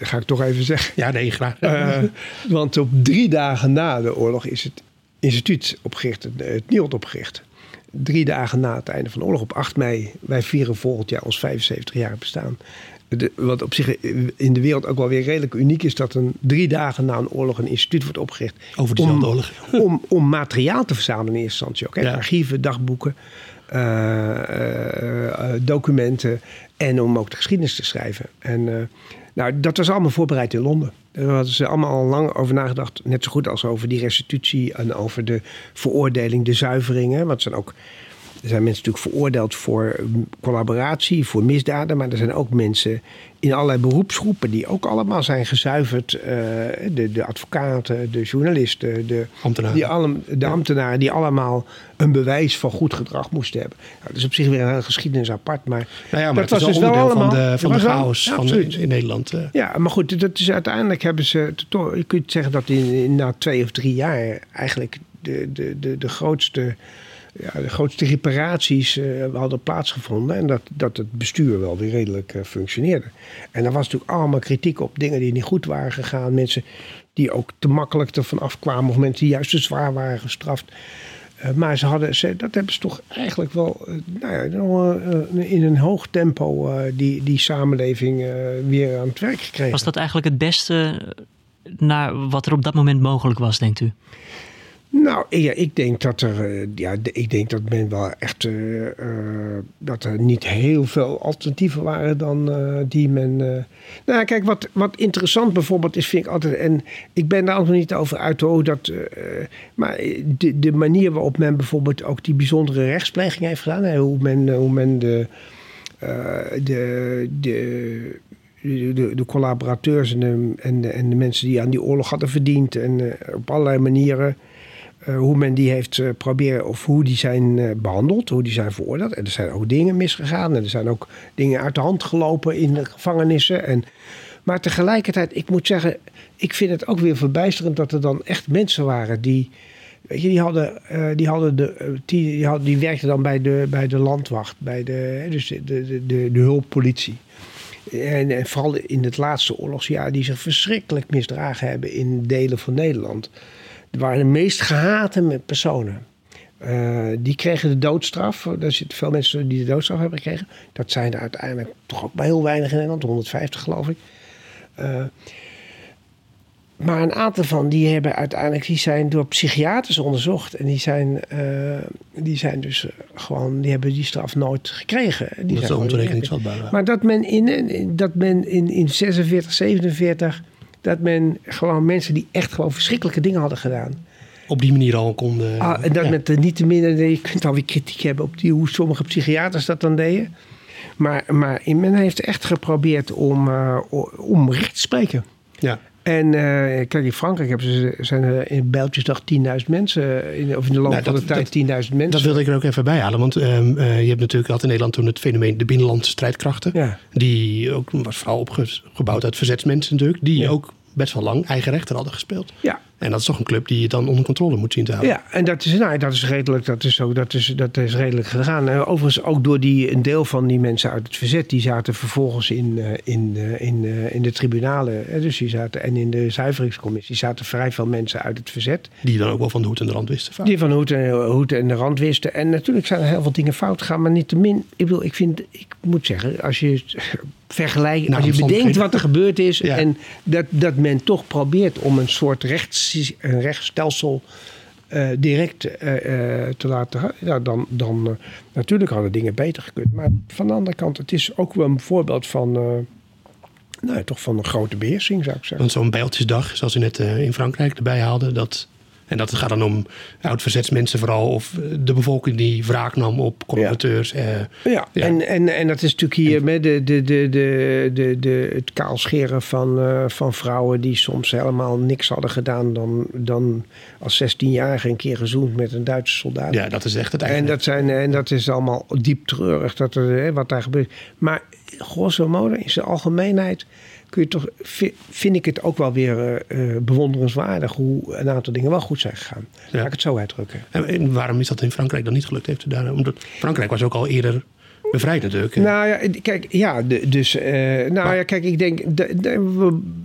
ga ik toch even zeggen. ja nee, graag. [laughs] Want op drie dagen na de oorlog is het instituut opgericht, het, het NIOD opgericht. Drie dagen na het einde van de oorlog, op 8 mei, wij vieren volgend jaar ons 75 jaar bestaan. De, wat op zich in de wereld ook wel weer redelijk uniek is, dat een drie dagen na een oorlog een instituut wordt opgericht. Over diezelfde om, oorlog. [laughs] Om, om materiaal te verzamelen in eerste instantie ook. Hè? Ja. Archieven, dagboeken, eh, eh, eh, documenten en om ook de geschiedenis te schrijven. En eh, nou, dat was allemaal voorbereid in Londen. Daar hadden ze allemaal al lang over nagedacht. Net zo goed als over die restitutie en over de veroordeling, de zuiveringen. Want er zijn ook er zijn mensen natuurlijk veroordeeld voor collaboratie, voor misdaden. Maar er zijn ook mensen in allerlei beroepsgroepen die ook allemaal zijn gezuiverd. eh, de, de advocaten, de journalisten, de Ambtenaren. Die alle, de ambtenaren die allemaal een bewijs van goed gedrag moesten hebben. Nou, dat is op zich weer een geschiedenis apart. Maar, Nou ja, maar dat het is was wel dus wel onderdeel allemaal. van de, van de chaos ja, van, in Nederland. eh. Ja, maar goed, dat is, uiteindelijk hebben ze. Je kunt zeggen dat in, in na twee of drie jaar eigenlijk de, de, de, de grootste. Ja, de grootste reparaties eh, hadden plaatsgevonden. En dat, dat het bestuur wel weer redelijk eh, functioneerde. En er was natuurlijk allemaal kritiek op dingen die niet goed waren gegaan. Mensen die ook te makkelijk ervan afkwamen. Of mensen die juist te zwaar waren gestraft. Eh, maar ze hadden, ze, dat hebben ze toch eigenlijk wel nou ja, in een hoog tempo die, die samenleving weer aan het werk gekregen. Was dat eigenlijk het beste naar wat er op dat moment mogelijk was, denkt u? Nou, ja, ik denk dat er, eh, ja, ik denk dat men wel echt, eh, dat er niet heel veel alternatieven waren dan eh, die men. eh Nou, kijk, wat, wat interessant bijvoorbeeld is, vind ik altijd, en ik ben daar nog niet over uit hoe dat, maar de, de manier waarop men bijvoorbeeld ook die bijzondere rechtspleging heeft gedaan, hè, hoe men, hoe men de, de, de de, collaborateurs en de, en, en de mensen die aan die oorlog hadden verdiend. En eh, op allerlei manieren hoe men die heeft eh, proberen, of hoe die zijn eh, behandeld, hoe die zijn veroordeeld. En er zijn ook dingen misgegaan en er zijn ook dingen uit de hand gelopen in de gevangenissen. En, maar tegelijkertijd, ik moet zeggen, ik vind het ook weer verbijsterend dat er dan echt mensen waren die. Weet je, die hadden, eh, die hadden de, eh, die, die, hadden, die werkten dan bij de, bij de landwacht, bij de, dus de, de, de, de hulppolitie. En, en vooral in het laatste oorlogsjaar, die zich verschrikkelijk misdragen hebben in delen van Nederland. Het waren de meest gehate personen. Eh, die kregen de doodstraf. Er zitten veel mensen die de doodstraf hebben gekregen. Dat zijn er uiteindelijk toch ook maar heel weinig in Nederland, 150 geloof ik. Eh, maar een aantal van die hebben uiteindelijk, die zijn door psychiaters onderzocht. En die zijn, eh, die zijn dus gewoon, die hebben die straf nooit gekregen. Die dat zijn ontoerekeningsvatbaar. Maar dat men in, in- dat men in, in 46, 47, dat men gewoon mensen die echt gewoon verschrikkelijke dingen hadden gedaan. Op die manier al konden... Ah, en dat ja. met de niet te minder, je kunt alweer kritiek hebben op die, hoe sommige psychiaters dat dan deden. Maar, maar men heeft echt geprobeerd om, eh, om recht te spreken. Ja. En eh, kijk, in Frankrijk hebben ze, zijn er in Bijltjesdag 10.000 mensen, in, of in de loop Nou, van dat- de tijd 10.000 mensen. Dat wilde ik er ook even bij halen. Want eh, je hebt natuurlijk altijd in Nederland toen het fenomeen de binnenlandse strijdkrachten. Ja. Die ook was vooral opgebouwd uit verzetsmensen natuurlijk. Die Ja. ook best wel lang eigen rechter hadden gespeeld. Ja, En dat is toch een club die je dan onder controle moet zien te houden. Ja, en dat is, nou, dat is redelijk, dat is ook, dat is, dat is redelijk gegaan. En overigens ook door die, een deel van die mensen uit het verzet, die zaten vervolgens in, eh, in, eh, in, eh, in de tribunalen. Dus die zaten, en in de zuiveringscommissie zaten vrij veel mensen uit het verzet. Die dan ook wel van de hoed en de rand wisten. vaak. Die van Hoed en, Hoed en de rand wisten. En natuurlijk zijn er heel veel dingen fout gegaan, maar niet te min. Ik, bedoel, ik, vind, ik moet zeggen, als je Nou, als je bedenkt wat er gebeurd is. Ja. en dat, dat men toch probeert om een soort rechts, een rechtsstelsel eh, direct eh, eh, te laten gaan. Ja, dan, dan natuurlijk hadden dingen beter gekund. Maar van de andere kant, het is ook wel een voorbeeld van. nou, toch van een grote beheersing, zou ik zeggen. Want zo'n bijltjesdag, zoals u net in Frankrijk erbij haalde. Dat, en dat gaat dan om oud-verzetsmensen vooral. Of eh, de bevolking die wraak nam op collaborateurs. eh, Ja, Ja. En, en, en dat is natuurlijk hier met de, de, de, de, de, de, het kaalscheren van, eh, van vrouwen die soms helemaal niks hadden gedaan dan, dan als 16-jarige een keer gezoend met een Duitse soldaat. ja, dat is echt het En eigen. dat, zijn, en dat is allemaal diep treurig dat er, hè, wat daar gebeurt. Maar grosso modo, in zijn algemeenheid, kun je toch, vi- vind ik het ook wel weer eh, bewonderenswaardig hoe een aantal dingen wel goed zijn gegaan. Laat ik het zo uitdrukken. En, en waarom is dat in Frankrijk dan niet gelukt? Heeft u daar, omdat Frankrijk was ook al eerder bevrijd natuurlijk. Nou ja, kijk, ja, dus, eh, nou Maar- ja, kijk, ik denk,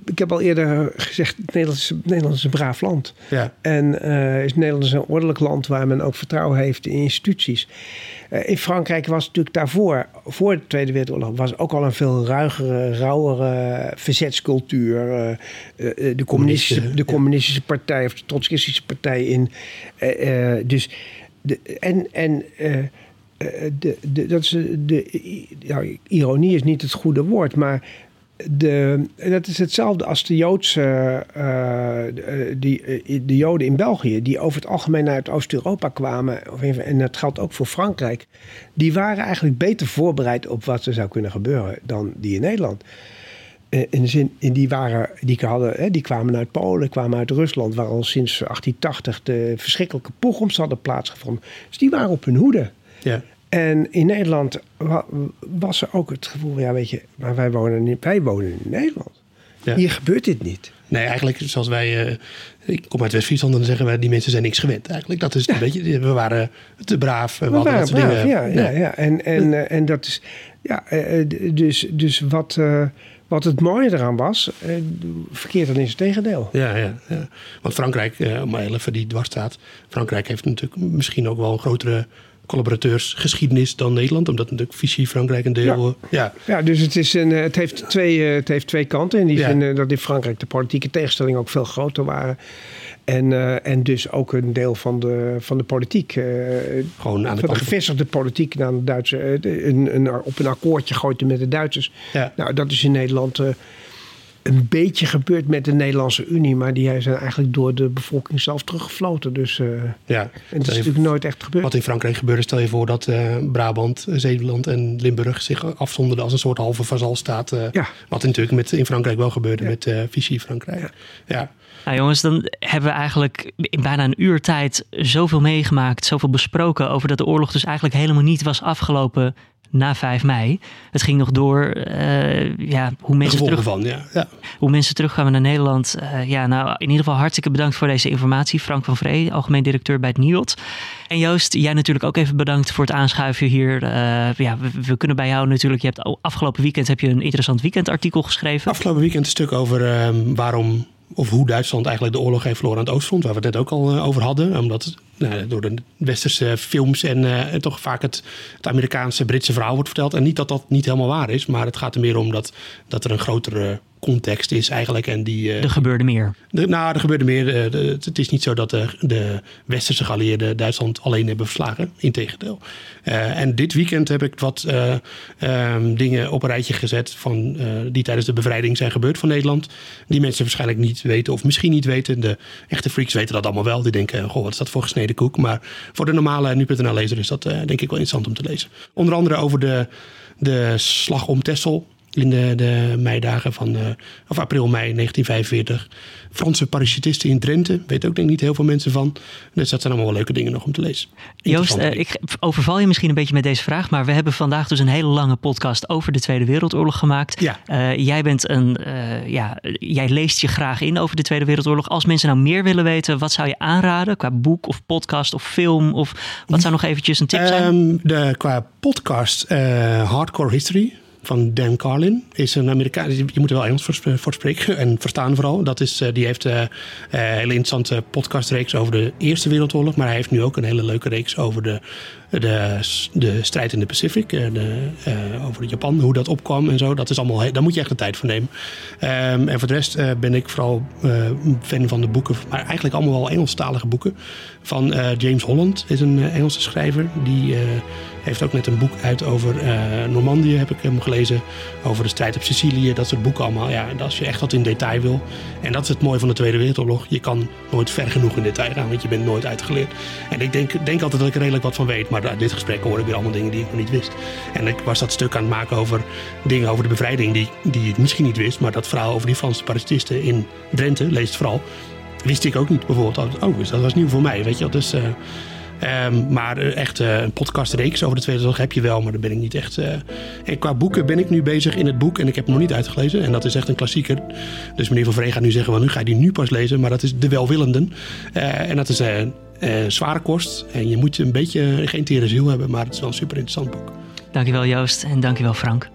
ik heb al eerder gezegd, Nederland is, Nederland is een braaf land. ja. En is Nederland is een ordelijk land waar men ook vertrouwen heeft in instituties. Eh, in Frankrijk was natuurlijk daarvoor, voor de Tweede Wereldoorlog, was ook al een veel ruigere, rauwere verzetscultuur. Eh, eh, de, communistische, de communistische partij of de trotskistische partij in. dus de, en en de, de, dat is de, de ja, ironie is niet het goede woord, maar de, dat is hetzelfde als de Joodse, eh, de, die, eh, de Joden in België, die over het algemeen uit Oost-Europa kwamen, en dat geldt ook voor Frankrijk, die waren eigenlijk beter voorbereid op wat er zou kunnen gebeuren dan die in Nederland. Eh, In de zin, in die, waren, die, hadden, die kwamen uit Polen, kwamen uit Rusland, waar al sinds 1880 de verschrikkelijke pogroms hadden plaatsgevonden. Dus die waren op hun hoede. ja. En in Nederland wa- was er ook het gevoel, ja weet je, maar wij wonen, niet, wij wonen in Nederland. Ja. Hier gebeurt dit niet. Nee, eigenlijk zoals wij... eh, ik kom uit West-Friesland en dan zeggen wij... die mensen zijn niks gewend eigenlijk. Dat is een beetje... We waren te braaf. We, We hadden dat soort braaf, dingen. ja, ja, ja. En, en, eh, en dat is, ja, eh, dus, dus wat, wat het mooie eraan was, eh, verkeerd dan is het tegendeel. Ja, ja, ja. Want Frankrijk, eh, om maar even die dwars staat. Frankrijk heeft natuurlijk misschien ook wel een grotere collaborateursgeschiedenis dan Nederland. Omdat natuurlijk Vichy Frankrijk een deel... eh, Ja, Ja, dus het, is een, eh, het, heeft twee, eh, het heeft twee kanten. In die Ja. zin dat in Frankrijk de politieke tegenstellingen ook veel groter waren. En, eh, en dus ook een deel van de, van de politiek. gewoon aan de van de gevestigde politiek naar de Duitse, een, een, op een akkoordje gooit met de Duitsers. Ja. Nou, dat is in Nederland een beetje gebeurd met de Nederlandse Unie, maar die zijn eigenlijk door de bevolking zelf teruggefloten. Dus eh, en Ja. dat is natuurlijk nooit echt gebeurd. Wat in Frankrijk gebeurde, stel je voor dat eh, Brabant, Zeeland en Limburg zich afzonderden als een soort halve vazalstaat. eh, Ja. Wat natuurlijk met, in Frankrijk wel gebeurde Ja. met eh Vichy Frankrijk. Ja. Nou jongens, dan hebben we eigenlijk in bijna een uur tijd zoveel meegemaakt, zoveel besproken over dat de oorlog dus eigenlijk helemaal niet was afgelopen na 5 mei. Het ging nog door, eh, ja, hoe mensen, terug, van, ja. ja. hoe mensen terugkwamen naar Nederland. Eh, ja, nou in ieder geval hartstikke bedankt voor deze informatie. Frank van Vree, algemeen directeur bij het NIOT. En Joost, jij natuurlijk ook even bedankt voor het aanschuiven hier. Eh, ja, we, we kunnen bij jou natuurlijk, je hebt afgelopen weekend heb je een interessant weekendartikel geschreven. Afgelopen weekend een stuk over ehm, waarom of hoe Duitsland eigenlijk de oorlog heeft verloren aan het Oostfront, waar we het net ook al eh, over hadden. Omdat nou, door de westerse films en eh, toch vaak het, het Amerikaanse, Britse verhaal wordt verteld. En niet dat dat niet helemaal waar is, maar het gaat er meer om dat, dat er een grotere context is eigenlijk. En die, er gebeurde meer. De, nou, er gebeurde meer. De, het is niet zo dat de, de westerse geallieerden Duitsland alleen hebben verslagen. Integendeel. Uh, en dit weekend heb ik wat um, dingen op een rijtje gezet van die tijdens de bevrijding zijn gebeurd van Nederland. Die mensen waarschijnlijk niet weten of misschien niet weten. De echte freaks weten dat allemaal wel. Die denken, goh, wat is dat voor gesneden koek? Maar voor de normale nu.nl lezer is dat denk ik wel interessant om te lezen. Onder andere over de, de slag om Texel in de, de meidagen van, uh, of april, mei 1945. Franse parachutisten in Drenthe, weet ook denk ik niet heel veel mensen van. Dus dat zijn allemaal wel leuke dingen nog om te lezen. Joost, uh, ik overval je misschien een beetje met deze vraag, maar we hebben vandaag dus een hele lange podcast over de Tweede Wereldoorlog gemaakt. Ja. Uh, jij, bent een, ja, jij leest je graag in over de Tweede Wereldoorlog. Als mensen nou meer willen weten, wat zou je aanraden qua boek of podcast of film? Of wat zou nog eventjes een tip zijn? Um, de, qua podcast Hardcore History van Dan Carlin. Is een Amerikaan. Je moet er wel Engels voor, spreken en verstaan vooral. Dat is, die heeft een hele interessante podcastreeks over de Eerste Wereldoorlog. Maar hij heeft nu ook een hele leuke reeks over de de, de strijd in de Pacific, de, uh, over Japan, hoe dat opkwam en zo. Dat is allemaal, daar moet je echt de tijd voor nemen. Um, en voor de rest uh, ben ik vooral uh, fan van de boeken, maar eigenlijk allemaal wel Engelstalige boeken. Van James Holland is een Engelse schrijver. Die heeft ook net een boek uit over Normandië, heb ik hem gelezen. Over de strijd op Sicilië, dat soort boeken allemaal. Ja, als je echt wat in detail wil. En dat is het mooie van de Tweede Wereldoorlog. Je kan nooit ver genoeg in detail gaan, want je bent nooit uitgeleerd. En ik denk, denk altijd dat ik er redelijk wat van weet, maar uit dit gesprek hoor ik weer allemaal dingen die ik nog niet wist. En ik was dat stuk aan het maken over dingen over de bevrijding die, die ik misschien niet wist. Maar dat verhaal over die Franse parachutisten in Drenthe, lees het vooral, wist ik ook niet bijvoorbeeld. Oh, dus dat was nieuw voor mij, weet je Dus... Uh, Um, maar echt uh, een podcastreeks over de Tweede Wereldoorlog heb je wel, maar daar ben ik niet echt. En qua boeken ben ik nu bezig in het boek en ik heb hem nog niet uitgelezen. En dat is echt een klassieker. Dus meneer Van Vree gaat nu zeggen: well, nu ga je die nu pas lezen. Maar dat is De Welwillenden. En dat is zware kost. En je moet een beetje geen tere ziel hebben, maar het is wel een super interessant boek. Dankjewel Joost en dankjewel Frank.